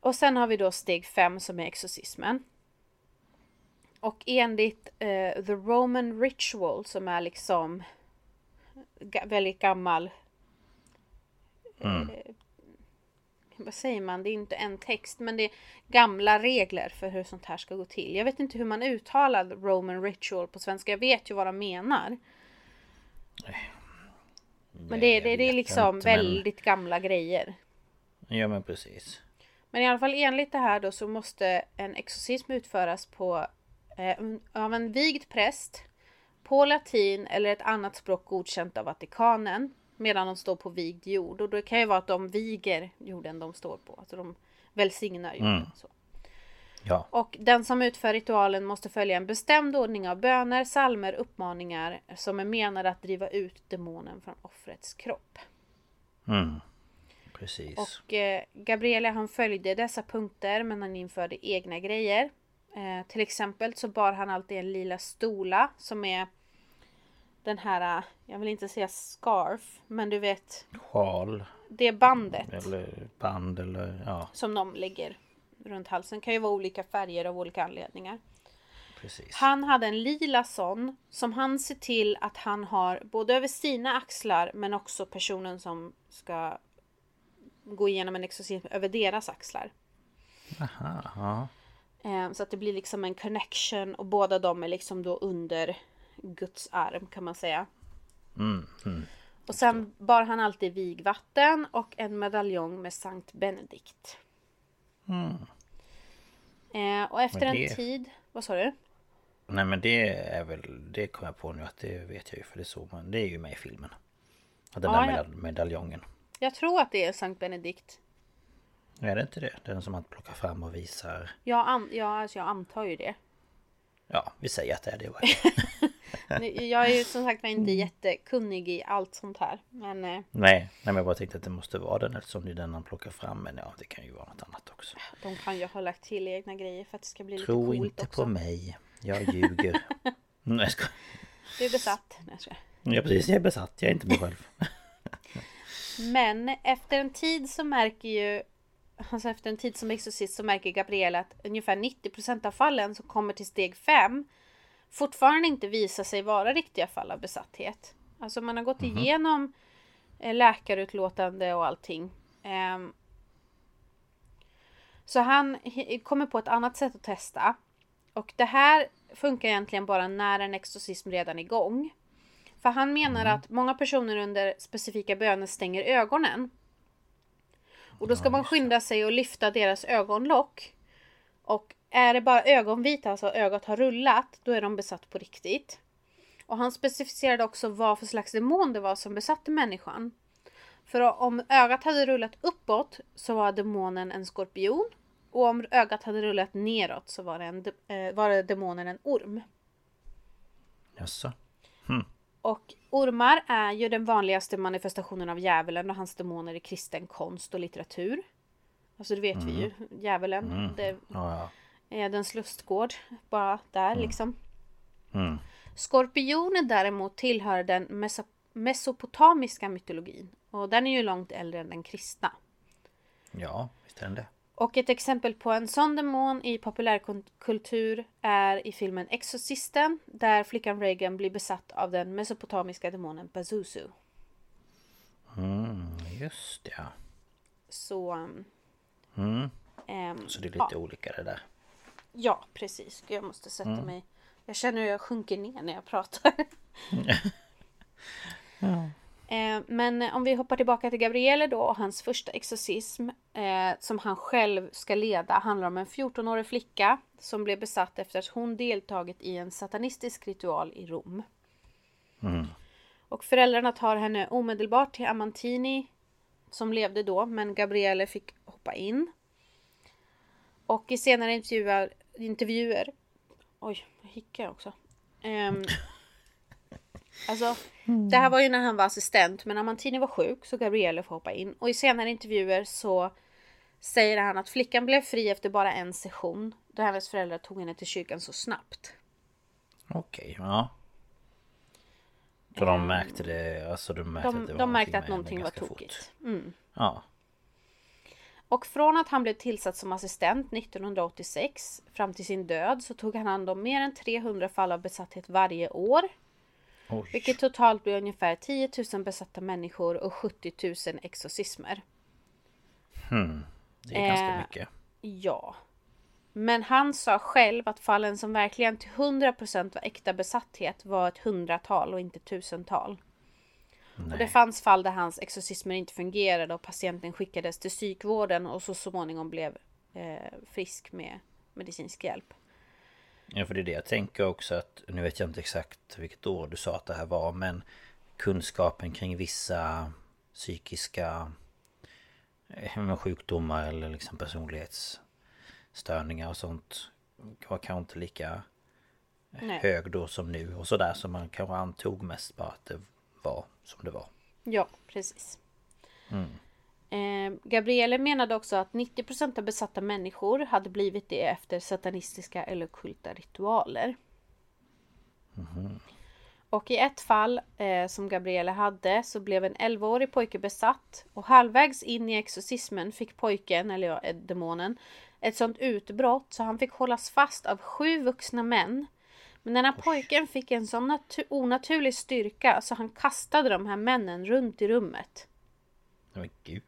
Och sen har vi då steg fem som är exorcismen. Och enligt eh, The Roman Ritual som är liksom ga- väldigt gammal. Eh, vad säger man? Det är inte en text men det är gamla regler för hur sånt här ska gå till. Jag vet inte hur man uttalar Roman Ritual på svenska. Jag vet ju vad de menar. Men det, det, det är liksom inte, men- väldigt gamla grejer. Ja men precis. Men i alla fall enligt det här då så måste en exorcism utföras på av en vigd präst på latin eller ett annat språk godkänt av Vatikanen medan de står på vigd jord. Och det kan ju vara att de viger jorden de står på. Alltså de välsignar jorden. Så. Ja. Och den som utför ritualen måste följa en bestämd ordning av böner, salmer, uppmaningar som är menade att driva ut demonen från offrets kropp. Mm. Precis. Och eh, Gabriele han följde dessa punkter men han införde egna grejer. Eh, till exempel så bar han alltid en lila stola som är den här, eh, jag vill inte säga scarf, men du vet Sjal det bandet eller band eller ja som de lägger runt halsen. kan ju vara olika färger av olika anledningar. precis. Han hade en lila sån som han ser till att han har både över sina axlar men också personen som ska gå igenom en exorcism över deras axlar. Aha, ja. Eh, Så att det blir liksom en connection och båda de är liksom då under Guds arm kan man säga. Mm, mm. Och sen bar han alltid vigvatten och en medaljong med Sankt Benedikt. Eh, och efter det- en tid, vad sa du? Nej men det är väl, det kom jag på nu att det vet jag ju för det såg man, det är ju med i filmen. Den Ja, där medal- medaljongen. Jag tror att det är Sankt Benedikt. Är det inte det? Den som man plockar fram och visar. Jag, an- ja, alltså jag antar ju det. Ja, vi säger att det är det. Jag är ju som sagt inte jättekunnig i allt sånt här. Men eh, nej, nej men jag bara tänkte att det måste vara den eftersom det är den man plockar fram. Men ja, det kan ju vara något annat också. de kan ju ha lagt till egna grejer för att det ska bli lite Tro coolt inte också. på mig. Jag ljuger. nej, jag ska... Du är besatt. Nej, jag skojar. Ja precis, jag är besatt. Jag är inte mig själv. Men efter en tid så märker ju Alltså efter en tid som exorcist så märker Gabriella att ungefär 90% av fallen som kommer till steg 5 fortfarande inte visar sig vara riktiga fall av besatthet. Alltså man har gått igenom eh, läkarutlåtande och allting. Ehm, Så han kommer på ett annat sätt att testa. Och det här funkar egentligen bara när en exorcism redan är igång. För han menar att många personer under specifika böner stänger ögonen. Och då ska man skynda sig och lyfta deras ögonlock. Och är det bara ögonvita, alltså ögat har rullat, då är de besatt på riktigt. Och han specificerade också vad för slags demon det var som besatte människan. För om ögat hade rullat uppåt så var demonen en skorpion. Och om ögat hade rullat neråt så var, det en, eh, var det demonen en orm. Jaså? Och ormar är ju den vanligaste manifestationen av djävulen och hans demoner i kristen konst och litteratur. Alltså det vet vi ju, djävulen. Det Ja, ja. är dens lustgård. Bara där liksom. Mm. Skorpionen däremot tillhör den meso- mesopotamiska mytologin. Och den är ju långt äldre än den kristna. Ja, visst är den det. Och ett exempel på en sån demon i populärkultur är i filmen Exorcisten där flickan Reagan blir besatt av den mesopotamiska demonen Pazuzu. Mm, just ja. Så... Mm. ehm, Så det är lite ja, olika det där. ja, precis. Jag måste sätta Mm. mig... Jag känner hur jag sjunker ner när jag pratar. Eh, Men om vi hoppar tillbaka till Gabriele då och hans första exorcism eh, som han själv ska leda handlar om en 14-årig flicka som blev besatt efter att hon deltagit i en satanistisk ritual i Rom. Mm. Och föräldrarna tar henne omedelbart till Amantini som levde då, men Gabriele fick hoppa in. Och i senare intervjuer, intervjuer oj, jag hickar också. Um, alltså, det här var ju när han var assistent, men Amantini var sjuk så Gabriele får hoppa in. Och i senare intervjuer så säger han att flickan blev fri efter bara en session då hennes föräldrar tog henne till kyrkan så snabbt. Okej, ja. Så de märkte det, alltså de märkte De, att det var de märkte att någonting var tokigt. Mm. Ja. Och från att han blev tillsatt som assistent 1986 fram till sin död så tog han hand om mer än 300 fall av besatthet varje år. Oj. Vilket totalt blir ungefär 10 000 besatta människor och 70 000 exorcismer. Det är ganska Eh, mycket. Ja. Men han sa själv att fallen som verkligen till 100% var äkta besatthet var ett hundratal och inte tusental. Och det fanns fall där hans exorcismer inte fungerade och patienten skickades till psykvården och så småningom blev eh, frisk med medicinsk hjälp. Ja för det är det jag tänker också att Nu vet jag inte exakt vilket år du sa att det här var men Kunskapen kring vissa Psykiska eh, Sjukdomar eller liksom personlighetsstörningar och sånt Var kanske inte lika Nej. Hög då som nu och sådär så man kanske antog mest bara att det var som det var Ja, precis. Eh, Gabriele menade också att 90% av besatta människor hade blivit det efter satanistiska eller kulta ritualer. Och i ett fall eh, som Gabriele hade så blev en 11-årig pojke besatt och halvvägs in i exorcismen fick pojken, eller ja, eh, demonen, ett sånt utbrott så han fick hållas fast av sju vuxna män. Men den här pojken fick en sån natu- onaturlig styrka så han kastade de här männen runt i rummet. Men gud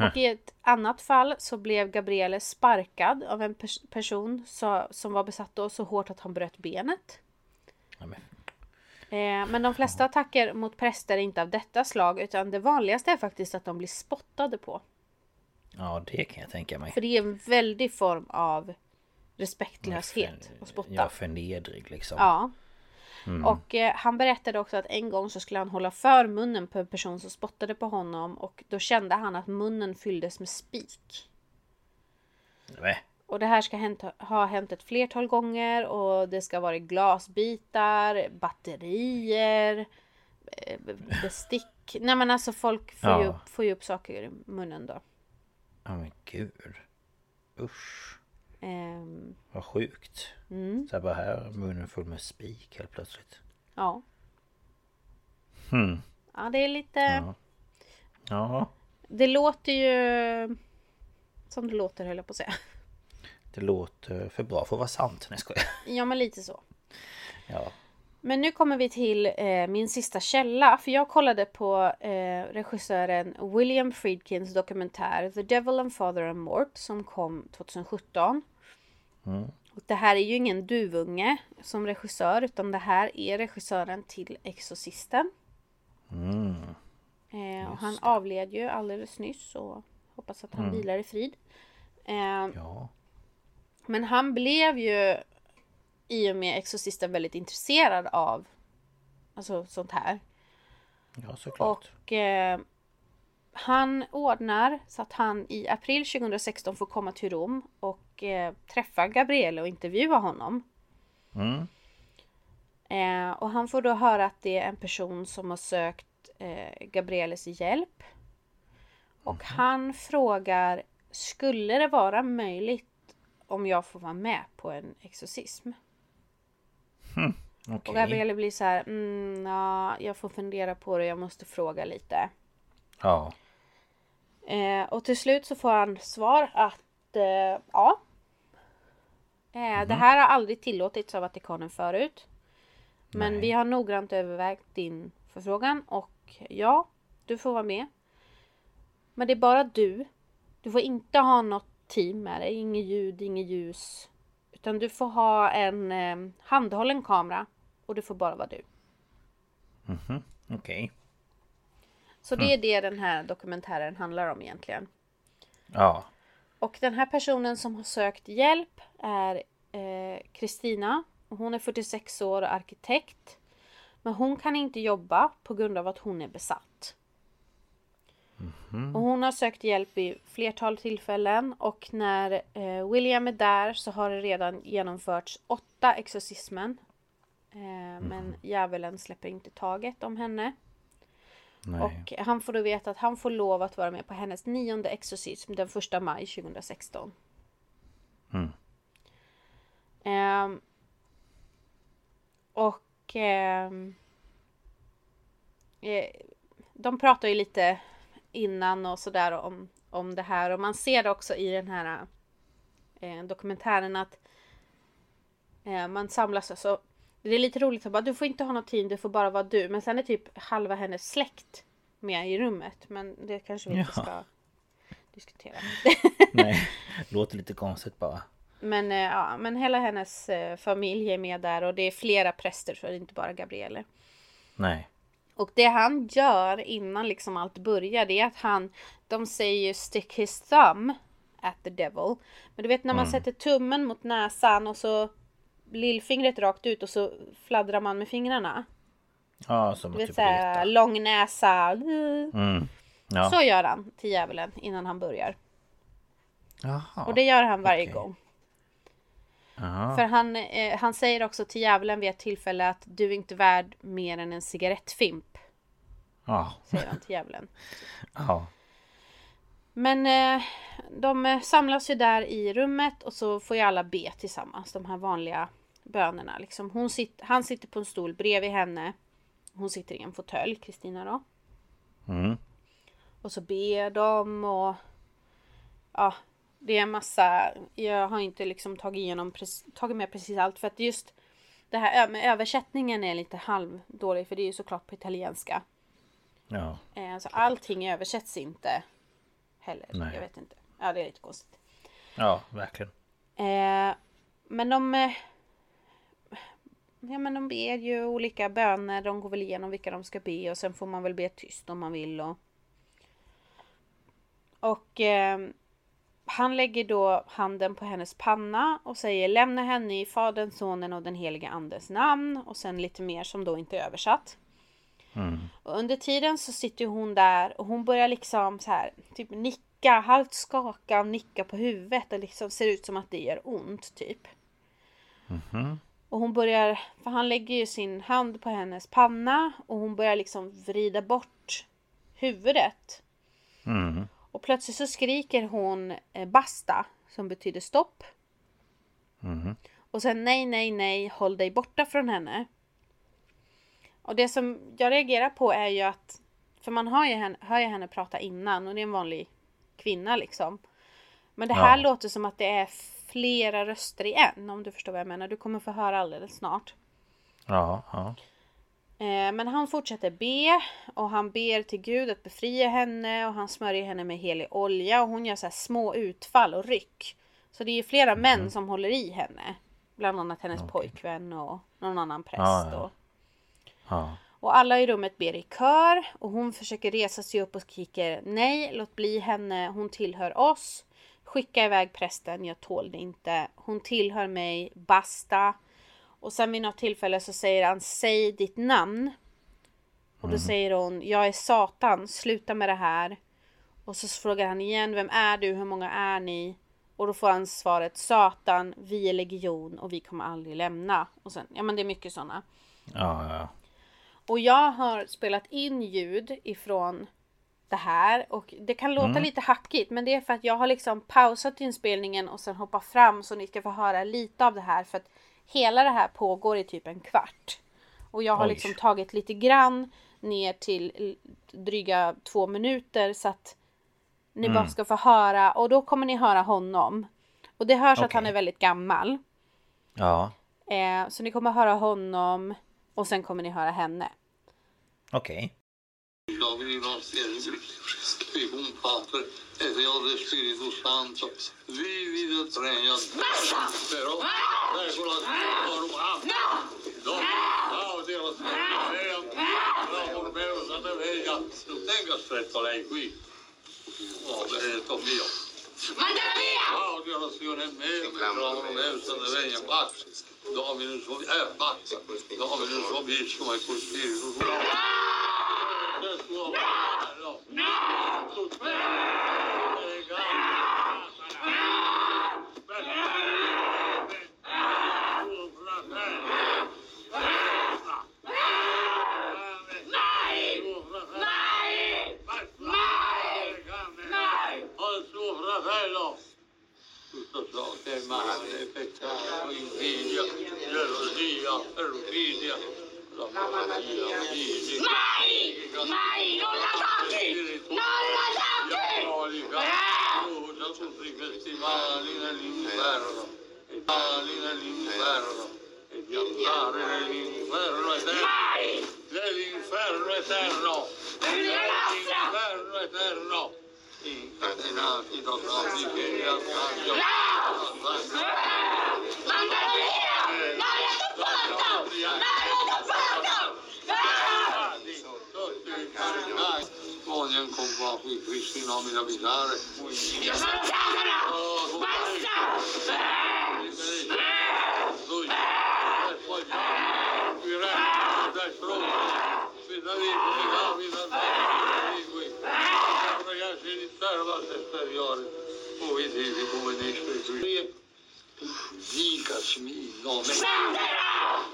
Och i ett annat fall så blev Gabriele sparkad av en pers- person så, som var besatt då så hårt att han bröt benet. ja, men, Eh, men de flesta attacker mot präster är inte av detta slag utan det vanligaste är faktiskt att de blir spottade på. ja det kan jag tänka mig För det är en väldig form av respektlöshet att spotta. Ja förnedrig liksom Ja. Och eh, han berättade också att en gång så skulle han hålla för munnen på en person som spottade på honom och då kände han att munnen fylldes med spik. Nej. Och det här ska hänt, ha hänt ett flertal gånger och det ska vara batterier, batterier, eh, bestick. Nej men alltså folk får, ju, Ja. upp, får ju upp saker i munnen då. Ja men gud Usch Ehm, Vad sjukt. Mm. Så här bara här munnen full med spik helt plötsligt. ja. Hmm. Ja det är lite... Ja. Ja, Det låter ju... Som det låter höll jag på att säga. det låter för bra för att vara sant. Nej jag skojar. Ja men lite så. Ja. Men nu kommer vi till eh, min sista källa. För jag kollade på eh, regissören William Friedkins dokumentär The Devil and Father and Mort som kom 2017. Och det här är ju ingen duvunge som regissör utan det här är regissören till Exorcisten. Eh, och han avled ju alldeles nyss och hoppas att han vilar i frid. Eh, Ja. men han blev ju i och med Exorcisten väldigt intresserad av alltså sånt här. Ja såklart. Och eh, han ordnar så att han i april 2016 får komma till Rom och eh, träffa Gabriele och intervjua honom. Mm. Eh, och han får då höra att det är en person som har sökt eh, Gabrieles hjälp. Och han frågar Skulle det vara möjligt om jag får vara med på en exorcism? Okej. Och Gabriele blir så här, mm, ja, jag får fundera på det, jag måste fråga lite. Ja. Eh, och till slut så får han svar att eh, ja. Eh, Det här har aldrig tillåtits av Vatikanen förut. Men Nej. vi har noggrant övervägt din förfrågan och ja, du får vara med. Men det är bara du. Du får inte ha något team med dig, inget ljud, inget ljus. Utan du får ha en eh, handhållen kamera och det får bara vara du. Okej. Så det är det den här dokumentären handlar om egentligen. Ja. Och den här personen som har sökt hjälp är eh, Kristina. och hon är 46 år och arkitekt. Men hon kan inte jobba på grund av att hon är besatt. Och hon har sökt hjälp vid flertal tillfällen och när eh, William är där så har det redan genomförts åtta exorcismen. Eh, Men djävulen släpper inte taget om henne. Nej. Och han får då veta att han får lov att vara med på hennes nionde exorcism den första maj 2016. Mm. Ehm, och eh, de pratar ju lite innan och sådär om, om det här och man ser det också i den här eh, dokumentären att eh, man samlas alltså det är lite roligt att bara du får inte ha något team, du får bara vara du. Men sen är typ halva hennes släkt med i rummet. Men det kanske vi inte Ja. ska diskutera. Nej, låter lite konstigt bara. Men, eh, ja, men hela hennes eh, familj är med där och det är flera präster så det är inte bara Gabriele. Nej. Och det han gör innan liksom allt börjar det är att han, de säger ju stick his thumb at the devil. Men du vet när man sätter tummen mot näsan och så lillfingret rakt ut och så fladdrar man med fingrarna. Ja, som Du vet typ såhär lång näsa. Mm. Ja. Så gör han till djävulen innan han börjar. Jaha. Och det gör han varje okej. gång. Jaha. För han, eh, han säger också till djävulen vid ett tillfälle att du är inte värd mer än en cigarettfimp. Ja. Säger han till djävulen. Ja. Men eh, de eh, samlas ju där i rummet och så får ju alla be tillsammans. De här vanliga bönerna. Liksom. Hon sit, han sitter på en stol bredvid henne. Hon sitter i en fåtölj, Kristina då. Mm. Och så ber de och... Ja, det är en massa... Jag har inte liksom tagit, igenom, tagit med precis allt för att just det här med översättningen är lite halvdålig för det är ju såklart på italienska. Ja. Eh, Så allting översätts inte heller. Nej. Jag vet inte. Ja, det är lite konstigt. Ja, verkligen. Eh, men de... eh, Ja men de ber ju olika böner. De går väl igenom vilka de ska be och sen får man väl be tyst om man vill. Och, och eh, han lägger då handen på hennes panna och säger lämna henne i Faderns, Sonen och den helige Andes namn. Och sen lite mer som då inte är översatt. Och under tiden så sitter hon där och hon börjar liksom så här typ nicka, halvt skaka och nicka på huvudet och liksom ser ut som att det gör ont typ. Och hon börjar, för han lägger ju sin hand på hennes panna och hon börjar liksom vrida bort huvudet. Mm. Och plötsligt så skriker hon eh, basta, som betyder stopp. Och sen nej, nej, nej, håll dig borta från henne. Och det som jag reagerar på är ju att, för man hör ju henne, hör ju henne prata innan och det är en vanlig kvinna liksom. Men det här Ja. låter som att det är flera röster i en, om du förstår vad jag menar. Du kommer få höra alldeles snart. Ja, ja. Eh, Men han fortsätter be och han ber till Gud att befria henne och han smörjer henne med helig olja och hon gör så här små utfall och ryck. Så det är ju flera män som håller i henne. Bland annat hennes pojkvän och någon annan präst. Ja, ja. Och, ja. och alla i rummet ber i kör och hon försöker resa sig upp och skriker nej, låt bli henne, hon tillhör oss. Skicka iväg prästen, jag tål det inte. Hon tillhör mig, basta. Och sen vid något tillfälle så säger han säg ditt namn. Och då säger hon jag är Satan, sluta med det här. Och så frågar han igen vem är du, hur många är ni? Och då får han svaret Satan, vi är legion och vi kommer aldrig lämna. Och sen, ja men det är mycket sådana. Ja, ja. Och jag har spelat in ljud ifrån det här och det kan låta lite hackigt men det är för att jag har liksom pausat inspelningen och sen hoppat fram så ni ska få höra lite av det här för att hela det här pågår i typ en kvart. Och jag har Oj. liksom tagit lite grann ner till dryga två minuter så att ni bara ska få höra och då kommer ni höra honom. Och det hörs att han är väldigt gammal. Ja, Eh, så ni kommer höra honom och sen kommer ni höra henne. okej. Santo veglia non Mandala via! Odio la signora è mi la promessa di vegna, basta. domini il suo... Eh, basta. domini il suo bici, ma è così, il suo... No! No! No! No! È male, peccato, invidia, gelosia, perfidia, la malattia, fisica, mai, mai, non la tocchi, non la tocchi, usa tutti questi mali nell'inferno, i mali nell'inferno, e di andare nell'inferno eterno, nell'inferno eterno, nell'inferno eterno, incatenati da tanti che li assaggio qua qui questi nomi da visare io sono Satana oh, basta Ragazzi di terra da esteriore Dite come ne qui. Dicasmi il nome. Satana!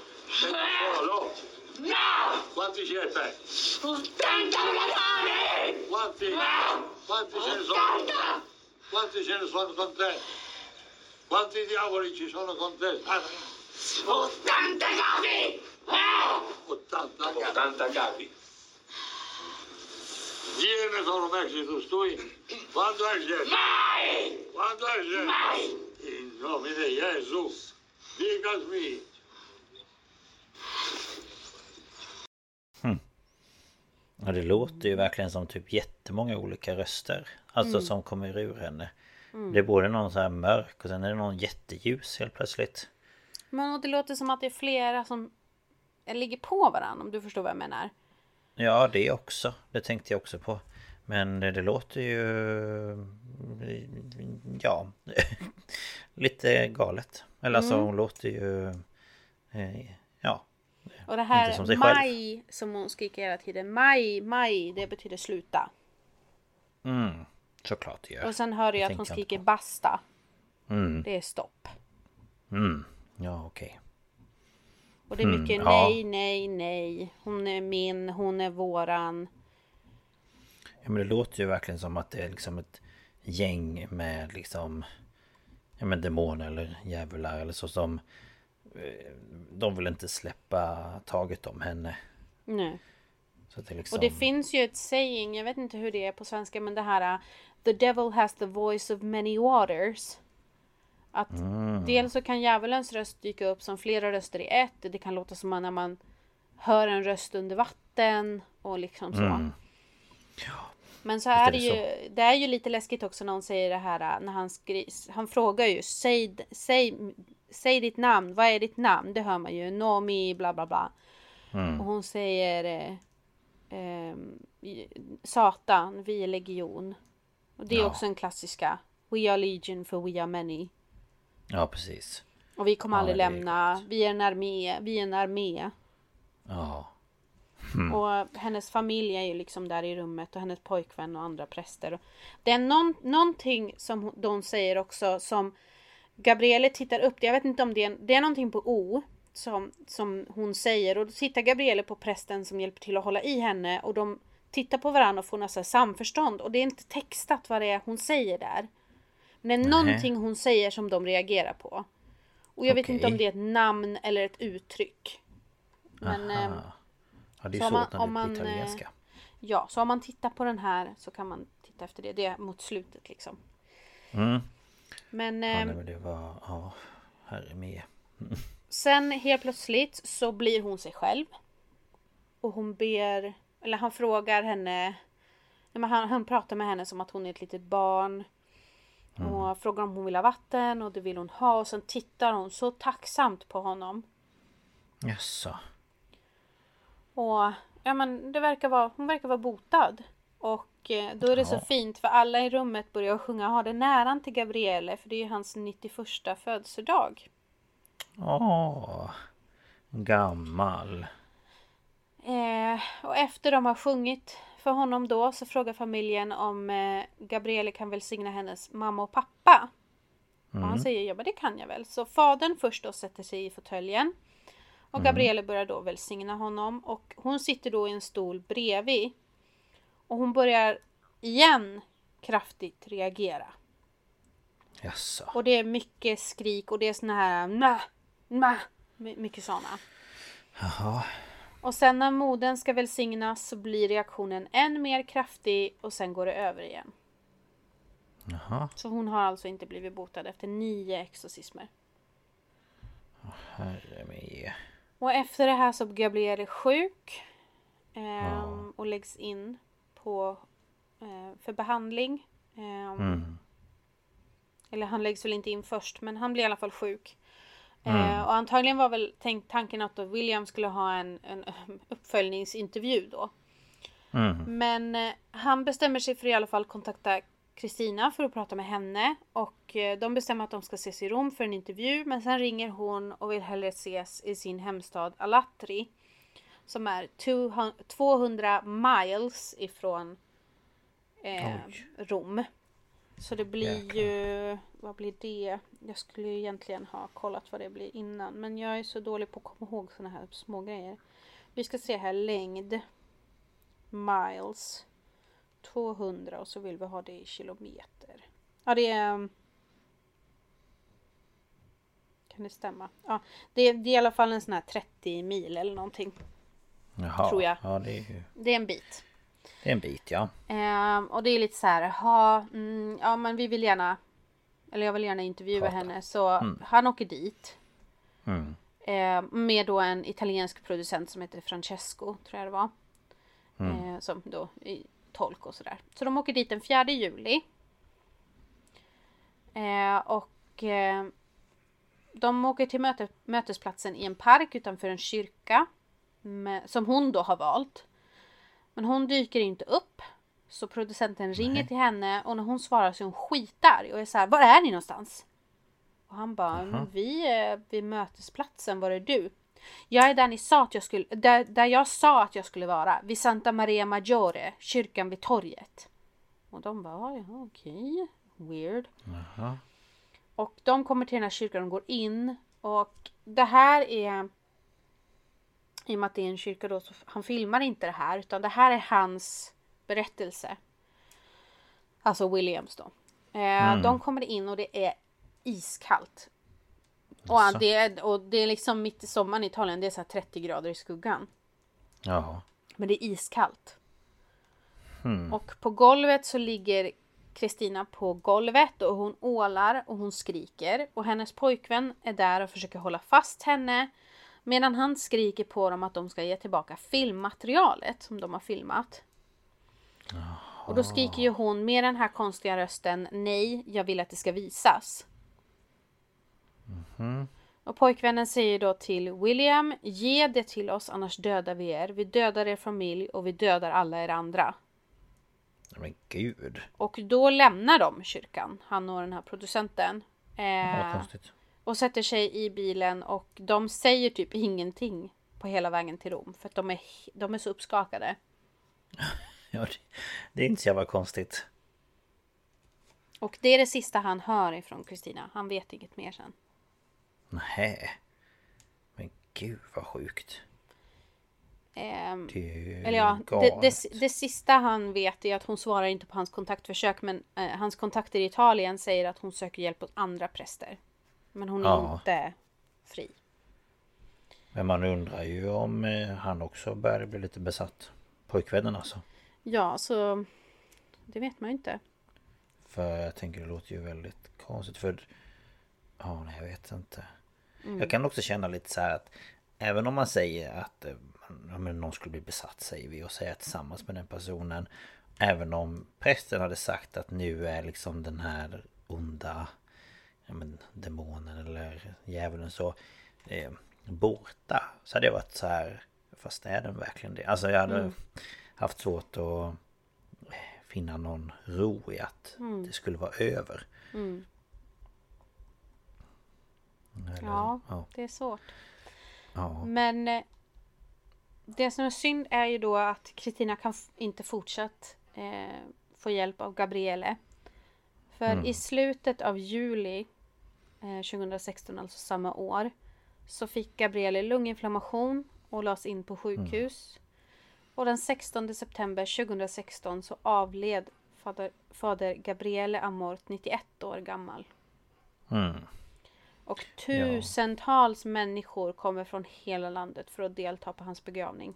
Solo. No! Quanti siete? 80 militari! Quanti? Quanti ce ne sono? Quanti ce ne sono con te? Quanti diavoli ci sono con te? 80 capi! 80? 80 capi. Viene sono messi tu stui? Quando esce? Mai! Quando esce? Mai! In nome di Gesù, dicasmi. Ja, det låter ju verkligen som typ jättemånga olika röster. Alltså Mm. som kommer ur henne. Det är både någon så här mörk och sen är det någon jätteljus helt plötsligt. Men och det låter som att det är flera som ligger på varandra om du förstår vad jag menar. Ja, det också. Det tänkte jag också på. Men det, det låter ju... Ja... lite galet. Eller alltså Mm. hon låter ju... eh, Ja. Och det här som själv. maj som hon skriker hela tiden. Maj, maj, det betyder sluta. Mm. Såklart det gör. Och sen hör jag Det att hon jag skriker basta. Mm. Det är stopp. Mm. Ja, okej. Och det är Mm, mycket ja. nej, nej, nej. Hon är min, hon är våran. Ja men det låter ju verkligen som att det är liksom ett gäng med liksom Ja men demoner eller djävular eller så som eh, De vill inte släppa taget om henne Nej. Det liksom Och det finns ju ett saying, jag vet inte hur det är på svenska, men det här uh, The devil has the voice of many waters. Att Mm. dels så kan djävulens röst dyka upp som flera röster i ett. Det kan låta som när man hör en röst under vatten och liksom så. Mm. Men så Visst är det ju, det är ju lite läskigt också när hon säger det här uh, när han skris, han frågar ju säg, säg, säg ditt namn, vad är ditt namn? Det hör man ju, Nomi bla bla bla. Mm. Och hon säger eh, i- Satan, vi är legion. Och det är Ja. också en klassiska We are legion for we are many. Ja precis Och vi kommer Ja, aldrig lämna. Vi är en armé. Vi är en armé. Ja Och hennes familj är ju liksom där i rummet och hennes pojkvän och andra präster. Det är någon, någonting som de säger också som Gabriele tittar upp. Jag vet inte om det är, det är någonting på O. Som, som hon säger och då tittar Gabriele på prästen som hjälper till att hålla i henne och de tittar på varandra och får här samförstånd och det är inte textat vad det är hon säger där. Men det är någonting hon säger som de reagerar på. Och jag vet Okej. inte om det är ett namn eller ett uttryck. Men Aha. Ja det är så om svårt man- när om man, eh, italienska Ja, så om man tittar på den här så kan man titta efter det. Det är mot slutet liksom. mm. Men Ja eh, nej, men det var Ja Herre med sen helt plötsligt så blir hon sig själv. Och hon ber, eller han frågar henne. Nej, han, han pratar med henne som att hon är ett litet barn. Och frågar om hon vill ha vatten och det vill hon ha. Och sen tittar hon så tacksamt på honom. Jaså Och ja men det verkar vara, hon verkar vara botad. Och eh, då är det så fint för alla i rummet börjar sjunga Ha det näran till Gabriele för det är ju hans 91 födelsedag. Åh, gammal. Eh, och efter de har sjungit för honom då så frågar familjen om eh, Gabriele kan välsigna hennes mamma och pappa. Och han säger ja men det kan jag väl. Så fadern först då sätter sig i fåtöljen. Och Gabriele börjar då välsigna honom och hon sitter då i en stol bredvid. Och hon börjar igen kraftigt reagera. Jaså. Och det är mycket skrik och det är såna här nä, nä, my- mycket såna. Jaha. Och sen när modern ska välsignas så blir reaktionen än mer kraftig och sen går det över igen. Jaha. Så hon har alltså inte blivit botad efter nio exorcismer. Herre mig. Och efter det här så blir Gabrielle sjuk. ehm, Och läggs in på, eh, för behandling. Ehm, Eller han läggs väl inte in först men han blir i alla fall sjuk. Eh, och antagligen var väl tänkt tanken att William skulle ha en, en uppföljningsintervju då. Men eh, han bestämmer sig för i alla fall kontakta Kristina för att prata med henne. Och eh, de bestämmer att de ska ses i Rom för en intervju. Men sen ringer hon och vill hellre ses i sin hemstad Alatri. Som är 200 200 miles ifrån eh, Rom. Så det blir ju, vad blir det? Jag skulle ju egentligen ha kollat vad det blir innan. Men jag är så dålig på att komma ihåg såna här små grejer. Vi ska se här längd. Miles. 200 och så vill vi ha det i kilometer. Ja det är... um, Kan det stämma? Ja, det är, det är i alla fall en sån här 30 mil eller någonting. Jaha. Tror jag. Ja, det är. Det är en bit. Det är en bit, ja. Ehm, och det är lite så här, ha, mm, ja men vi vill gärna, eller jag vill gärna intervjua Prata. henne. Så han åker dit. Mm. Ehm, med då en italiensk producent som heter Francesco, tror jag det var. Ehm, som då i tolk och sådär. Så de åker dit den 4 juli. Ehm, och ehm, de åker till möte, mötesplatsen i en park utanför en kyrka. Med, som hon då har valt. Men hon dyker inte upp. Så producenten ringer till henne och när hon svarar så är hon skitarg och är så här, var är ni någonstans? Och han bara, men vi är vid mötesplatsen, var är du? Jag är där ni sa att jag skulle, där, där jag sa att jag skulle vara, vid Santa Maria Maggiore, kyrkan vid torget. Och de bara, ja okej, weird. Och de kommer till den här kyrkan och går in och det här är i och med att det är en kyrka då så han filmar inte det här utan det här är hans berättelse. Alltså Williams då. Eh, De kommer in och det är iskallt. Och, det är, och det är liksom mitt i sommaren i Italien, det är så här 30 grader i skuggan. Jaha. Men det är iskallt. Och på golvet så ligger Kristina på golvet och hon ålar och hon skriker. Och hennes pojkvän är där och försöker hålla fast henne. Medan han skriker på dem att de ska ge tillbaka filmmaterialet som de har filmat. Och då skriker ju hon med den här konstiga rösten Nej, jag vill att det ska visas. Och pojkvännen säger då till William Ge det till oss annars dödar vi er. Vi dödar er familj och vi dödar alla er andra. Men gud. Och då lämnar de kyrkan, han och den här producenten. Eh, konstigt. och sätter sig i bilen och de säger typ ingenting på hela vägen till Rom. För att de är, de är så uppskakade. Ja, det, det är inte så jävla konstigt. Och det är det sista han hör ifrån Kristina. Han vet inget mer sen. Nej. Men gud vad sjukt. Ehm, Eller ja, det, det, det sista han vet är att hon svarar inte på hans kontaktförsök men eh, hans kontakter i Italien säger att hon söker hjälp hos andra präster. Men hon är Ja. inte fri. Men man undrar ju om eh, han också börjar bli lite besatt. Pojkvännen alltså. Ja, så det vet man ju inte. För jag tänker det låter ju väldigt konstigt för... Ja, nej jag vet inte. Jag kan också känna lite så här att Även om man säger att eh, ja, någon skulle bli besatt säger vi och säga tillsammans med den personen Även om prästen hade sagt att nu är liksom den här onda ja, men, Demonen eller djävulen så eh, Borta Så hade jag varit så här Fast är den verkligen det? Alltså jag hade haft svårt att finna någon ro i att Mm. det skulle vara över. Eller, Ja, ja. det är svårt. ja. Men eh, det som är synd är ju då att Kristina kan inte fortsatt eh, få hjälp av Gabriele. För i slutet av juli eh, 2016, alltså samma år, så fick Gabriele lunginflammation och lades in på sjukhus. Och den 16 september 2016 så avled fader, fader Gabriele Amort, 91 år gammal. Mm. Och tusentals människor kommer från hela landet för att delta på hans begravning.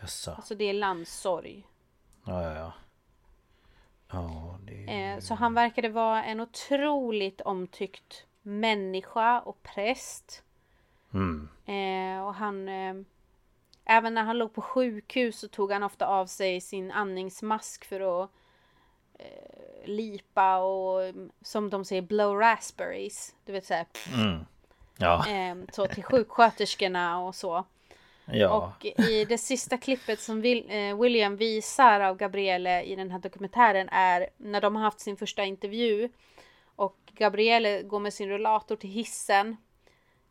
Jaså. Alltså det är landssorg. Ja, ja, ja. Ja, det. Eh, så han verkade vara en otroligt omtyckt människa och präst. Mm. Eh, och han... Eh, även när han låg på sjukhus så tog han ofta av sig sin andningsmask för att eh, lipa och mm, som de säger blow raspberries. Du vet såhär. Ja, Eh, så till sjuksköterskorna och så. ja. Och i det sista klippet som eh, William visar av Gabriele i den här dokumentären är när de har haft sin första intervju. Och Gabriele går med sin rullator till hissen.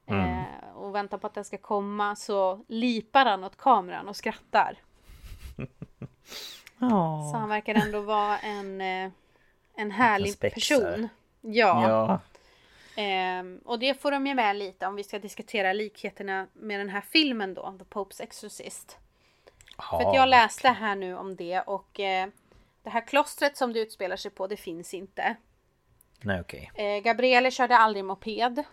Eh, och väntar på att den ska komma så lipar han åt kameran och skrattar. Så han verkar ändå vara en, eh, en härlig person. Ja. ja. Ehm, och det får de ju med lite om vi ska diskutera likheterna med den här filmen då, The Pope's Exorcist. För att jag läste här nu om det och eh, det här klostret som det utspelar sig på, det finns inte. Nej, okej. Eh, Gabriele körde aldrig moped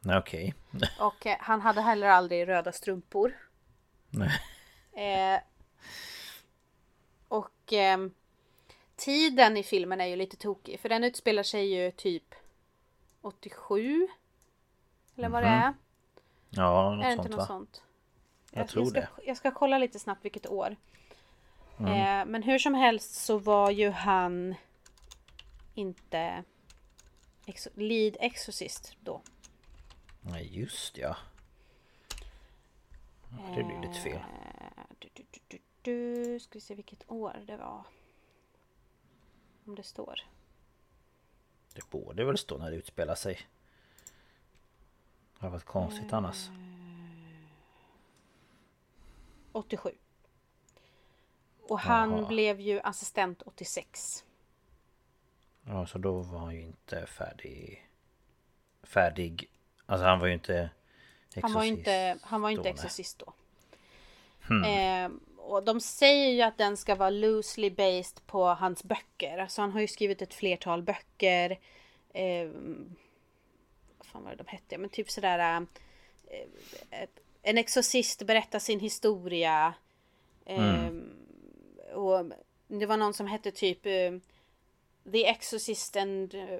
Nej, okej. och eh, han hade heller aldrig röda strumpor. Nej. Eh, och ehm, tiden i filmen är ju lite tokig för den utspelar sig ju typ 87. Eller vad det är. Ja, Är något inte sånt något va? sånt? Jag tror ska, det. Jag ska kolla lite snabbt vilket år. Eh, men hur som helst så var ju han inte exo- lead exorcist då. Nej, just ja. Det blir lite fel. Eh, du. Ska vi se vilket år det var. Om det står. Det borde väl stå när det utspelar sig. Det har varit konstigt annars. 87. Och han Jaha. blev ju assistent 86. Ja, så då var han ju inte färdig... Färdig... Alltså han var ju inte... Han var inte, han var inte då, exorcist då. Eh, och de säger ju att den ska vara loosely based på hans böcker. Alltså han har ju skrivit ett flertal böcker. Eh, vad fan var det de hette? Men typ sådär. Eh, en exorcist berättar sin historia. Eh, Och det var någon som hette typ eh, The Exorcist and, eh,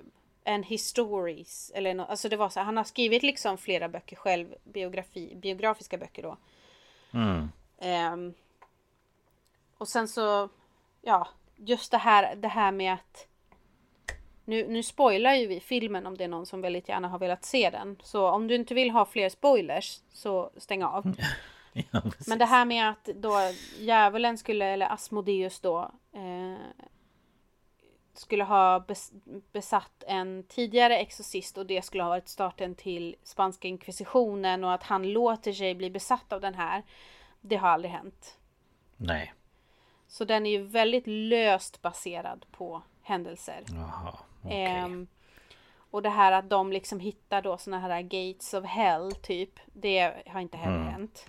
and His Stories. Eller no, alltså det var så han har skrivit liksom flera böcker själv. Biografi, biografiska böcker då. Ehm, och sen så, ja, just det här, det här med att nu, nu spoilar ju vi filmen om det är någon som väldigt gärna har velat se den. Så om du inte vill ha fler spoilers så stäng av. Ja. Men det här med att då djävulen skulle, eller Asmodeus då, eh, skulle ha bes, besatt en tidigare exorcist och det skulle ha varit starten till spanska inkvisitionen och att han låter sig bli besatt av den här. Det har aldrig hänt. Nej. Så den är ju väldigt löst baserad på händelser. Jaha. Okej. Ehm, och det här att de liksom hittar då såna här gates of hell typ. Det har inte heller hänt.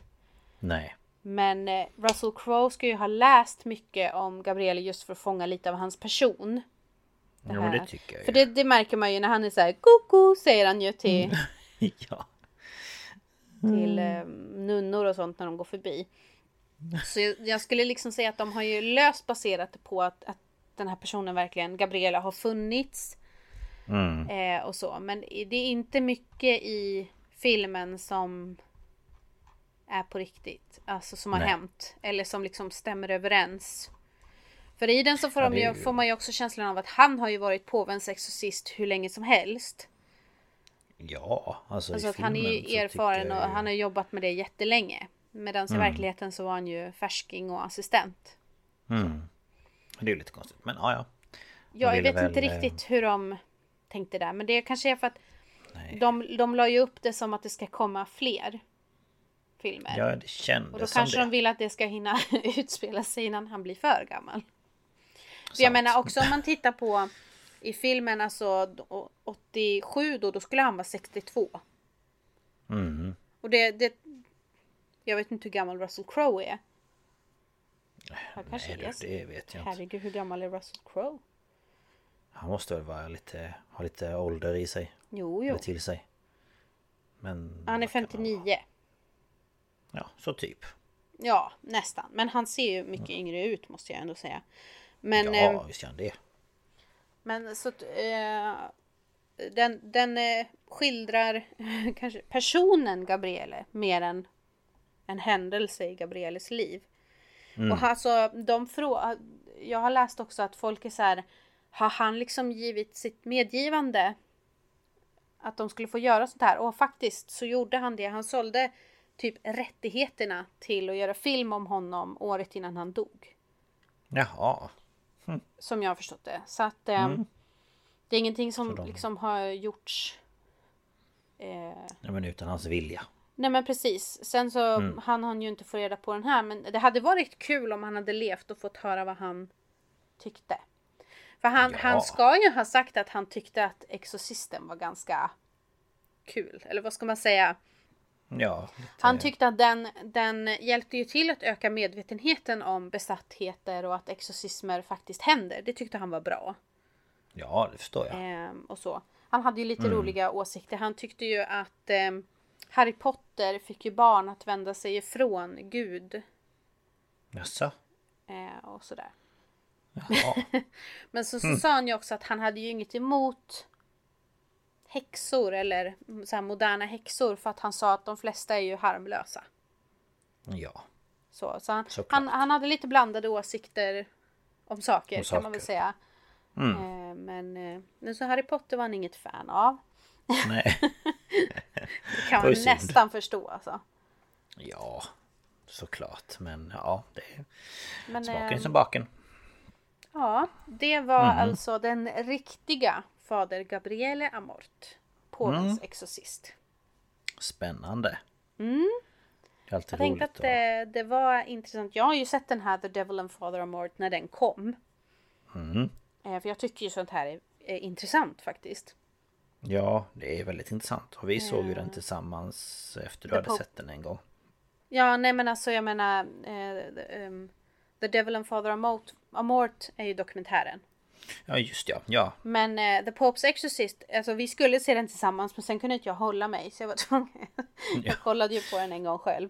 Nej. Men eh, Russell Crowe ska ju ha läst mycket om Gabriele just för att fånga lite av hans person. Jo, men det tycker jag ju. För det, det märker man ju när han är så här koko säger han ju till, Ja. till eh, nunnor och sånt när de går förbi. Så jag, jag skulle liksom säga att de har ju löst baserat på att, att den här personen verkligen, Gabriela, har funnits. Mm. Eh, och så. Men det är inte mycket i filmen som är på riktigt. Alltså som har Nej. hänt. Eller som liksom stämmer överens. För i den så får, Ja, de ju, får man ju också känslan av att han har ju varit påvens exorcist hur länge som helst. Ja, alltså, Alltså i att han är filmen ju erfaren och han har jobbat med det jättelänge. Medan i Mm. verkligheten så var han ju färsking och assistent. Mm. Det är ju lite konstigt, men ja ja. Jag ville vet inte väl, eh, riktigt hur de tänkte där. Men det kanske är för att Nej. de, de la ju upp det som att det ska komma fler filmer. Ja, det kändes och då som kanske det. de vill att det ska hinna utspela sig innan han blir för gammal. För jag menar också om man tittar på i filmen alltså då- 87 då, då skulle han vara 62. Mm. Och det, det Jag vet inte hur gammal Russell Crowe är. Han kanske Nej, är det, det vet jag inte. Herregud hur gammal är Russell Crowe? Han måste väl vara lite, ha lite ålder i sig. Jo Eller jo. till sig. Men... Han är vad kan han 59. vara? Ja, så typ. Ja, nästan. Men han ser ju mycket yngre ut måste jag ändå säga. Men, ja, eh, visst gör han det. men så att, eh, den, den eh, skildrar kanske personen Gabriele mer än en händelse i Gabrieles liv. Och alltså de frå- Jag har läst också att folk är så här. Har han liksom givit sitt medgivande? Att de skulle få göra sånt här. Och faktiskt så gjorde han det. Han sålde typ rättigheterna till att göra film om honom året innan han dog. Jaha. Som jag har förstått det. Så att eh, det är ingenting som liksom har gjorts. Eh, Nej, men utan hans vilja. Nej men precis. Sen så Mm. han hann ju inte få reda på den här. Men det hade varit kul om han hade levt och fått höra vad han tyckte. För han, Ja. han ska ju ha sagt att han tyckte att Exorcisten var ganska kul. Eller vad ska man säga? Ja, lite, Han tyckte att den, den hjälpte ju till att öka medvetenheten om besattheter och att exorcismer faktiskt händer. Det tyckte han var bra. Ja, det förstår jag. Ehm, och så. Han hade ju lite Mm. roliga åsikter. Han tyckte ju att ehm, Harry Potter fick ju barn att vända sig ifrån Gud. Jaså? Eh, och sådär. Jaha. Men så, så Mm. sa han ju också att han hade ju inget emot häxor eller så här moderna häxor för att han sa att de flesta är ju harmlösa. Ja. Så, så han, han, han hade lite blandade åsikter om saker, Om kan man väl saker. Mm. säga. Eh, men, eh, men så Harry Potter var han inget fan av. Nej. Det kan man synd. nästan förstå alltså. Ja. Såklart. Men ja, det är Men, smaken eh, som baken. Ja, det var Mm. alltså den riktiga fader Gabriele Amort. Påvens Mm. exorcist. Spännande. Mm. Det Jag tänkte att det, det var intressant. Jag har ju sett den här The Devil and Father Amort när den kom. Mm. Eh, För jag tycker ju sånt här är, är intressant faktiskt. Ja, det är väldigt intressant. Och vi såg ju den tillsammans efter du The hade Pope. sett den en gång. Ja, nej men alltså jag menar eh, the, ehm, The Devil and Father Amort, Amort är ju dokumentären. Ja, just ja. Ja, Men eh, The Pope's Exorcist, alltså vi skulle se den tillsammans men sen kunde inte jag hålla mig så jag var tvungen. jag kollade ju på den en gång själv.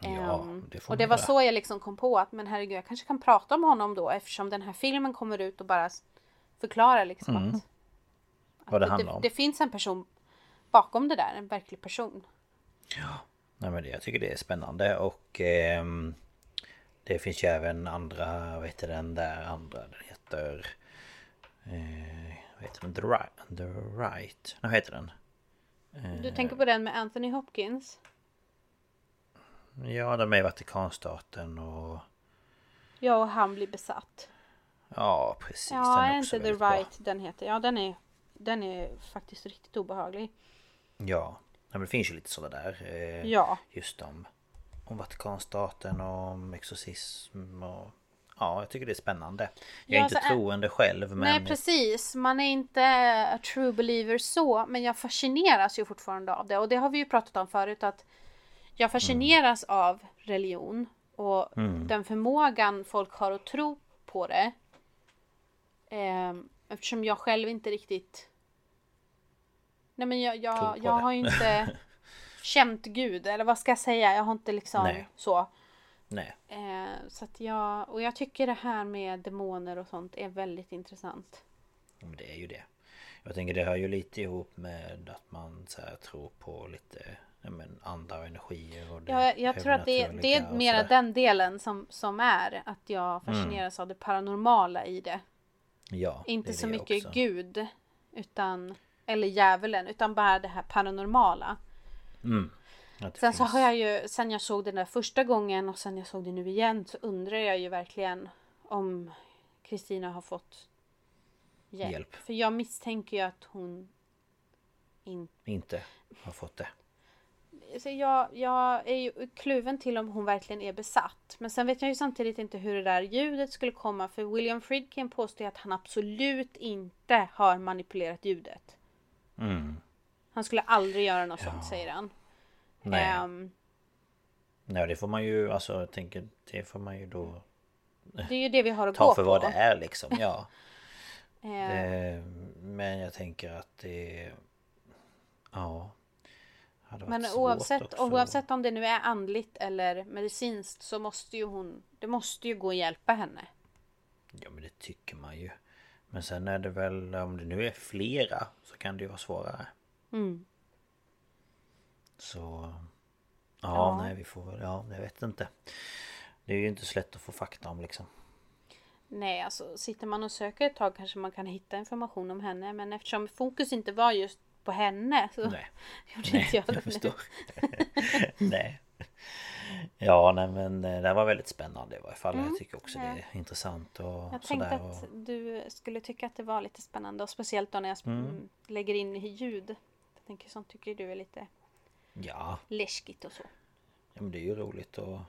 ja Ehm, det får och det var göra. så jag liksom kom på att men herregud jag kanske kan prata om honom då eftersom den här filmen kommer ut och bara s- förklara liksom att, Vad det handlar det, om. det finns en person bakom det där, en verklig person. Nej men det, jag tycker det är spännande och ehm, Det finns ju även andra, vad heter den där andra? Den heter eh, Vad heter den? The Right? The right. Nej, vad heter den? Du Eh. tänker på den med Anthony Hopkins? Ja, de är i Vatikanstaten och Ja, och han blir besatt. Ja, precis. Ja, den är är inte The väldigt bra. Right den heter? Ja, den är, den är faktiskt riktigt obehaglig. Ja, men det finns ju lite sådana där. Eh, Ja. Just om, om Vatikanstaten och om exorcism och... Ja, jag tycker det är spännande. Jag är Ja, inte så är- troende själv men... Nej precis, man är inte a true believer så, men jag fascineras ju fortfarande av det. Och det har vi ju pratat om förut att jag fascineras av religion och den förmågan folk har att tro på det. Ehm, eftersom jag själv inte riktigt... Nej men jag, jag, jag det. har ju inte känt Gud, eller vad ska jag säga? Jag har inte liksom Nej. så. Nej. Eh, så att jag, och jag tycker det här med demoner och sånt är väldigt intressant. Men det är ju det. Jag tänker det hör ju lite ihop med att man så här, tror på lite ja, men, andar och energier och det Ja, jag, tror att det, det är mera den delen som, som är att jag Mm. fascineras av det paranormala i det. Ja, det Inte är så det mycket också. Gud, utan, eller djävulen, utan bara det här paranormala. Det Sen så har jag ju, sen jag såg den där första gången och sen jag såg det nu igen så undrar jag ju verkligen om Kristina har fått hjälp. Hjälp. För jag misstänker ju att hon inte... Inte har fått det. Så jag, jag är ju kluven till om hon verkligen är besatt. Men sen vet jag ju samtidigt inte hur det där ljudet skulle komma. För William Friedkin påstår ju att han absolut inte har manipulerat ljudet. Mm. Han skulle aldrig göra något sånt säger han. Nej. Ehm, Nej det får man ju alltså jag tänker Det får man ju då det är ju det vi har att Ta gå för på. vad det är liksom ja Ehm, det, Men jag tänker att det Ja Men oavsett, oavsett om det nu är andligt eller medicinskt så måste ju hon Det måste ju gå att hjälpa henne. Ja men det tycker man ju Men sen är det väl om det nu är flera Så kan det ju vara svårare Mm. Så Ja, Ja. nej vi får väl Ja jag vet inte Det är ju inte så lätt att få fakta om liksom Nej, alltså sitter man och söker ett tag kanske man kan hitta information om henne. Men eftersom fokus inte var just på henne så Nej gjorde Nej, inte jag det jag nu. förstår. nej. Ja, nej men eh, det var väldigt spännande i varje fall. Jag tycker också det är intressant och Mm. Jag tänkte sådär. att Och... du skulle tycka att det var lite spännande och speciellt då när jag Mm. lägger in ljud. Jag tänker sånt tycker du är lite Ja, läskigt och så. ja, men det är ju roligt att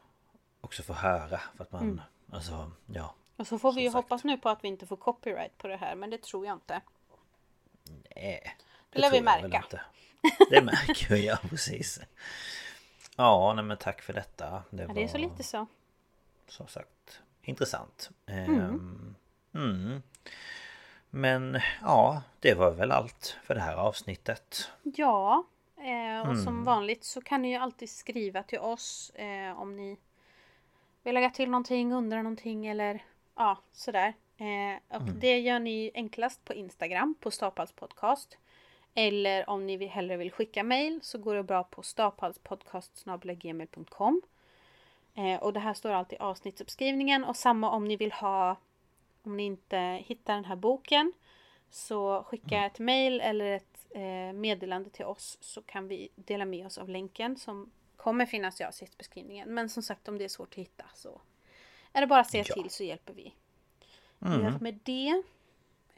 också få höra för att man Mm. Alltså, ja. Och så får vi ju sagt. hoppas nu på att vi inte får copyright på det här men det tror jag inte. Nej. Det lär vi jag märka. Det märker vi, ja precis. Ja, nej men tack för detta. Det, Ja, var det är så lite så. som sagt intressant. Ehm, mm. Men ja, det var väl allt för det här avsnittet. Ja, eh, och som Mm. vanligt så kan ni ju alltid skriva till oss eh, om ni vill lägga till någonting, undrar någonting eller ja, sådär. Eh, och Mm. det gör ni enklast på Instagram på Stapals podcast. Eller om ni hellre vill skicka mail så går det bra på staphalspodcast.gmail.com eh, Och det här står alltid i avsnittsuppskrivningen och samma om ni vill ha om ni inte hittar den här boken så skicka ett mail eller ett eh, meddelande till oss så kan vi dela med oss av länken som kommer finnas i avsnittsbeskrivningen. Men som sagt om det är svårt att hitta så är det bara att säga Ja. till så hjälper vi. Mm. Med det.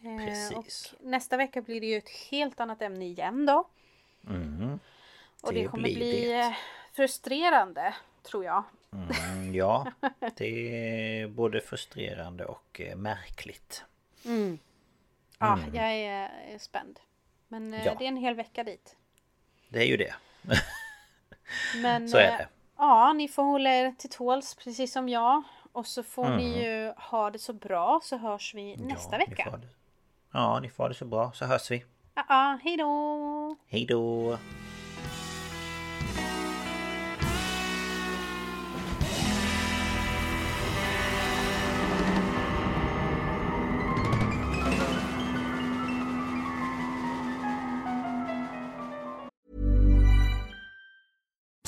Eh, Precis. och nästa vecka blir det ju ett helt annat ämne igen då. Mm. Och det, Det kommer bli det. eh, frustrerande tror jag. Mm, ja, det är både frustrerande och eh, märkligt. Ja, jag är, är spänd. Men Ja. det är en hel vecka dit. Det är ju det. Men Så är det. ja, ni får hålla er till tåls precis som jag. Och så får ni Mm. ju ha det så bra så hörs vi nästa ja, vecka. Får ha det. Ja, ni får ha det så bra så hörs vi. Ja, ja, hej då! Hej då!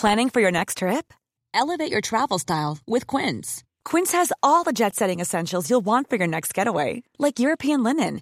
Planning for your next trip? Elevate your travel style with Quince. Quince has all the jet setting essentials you'll want for your next getaway, like European linen,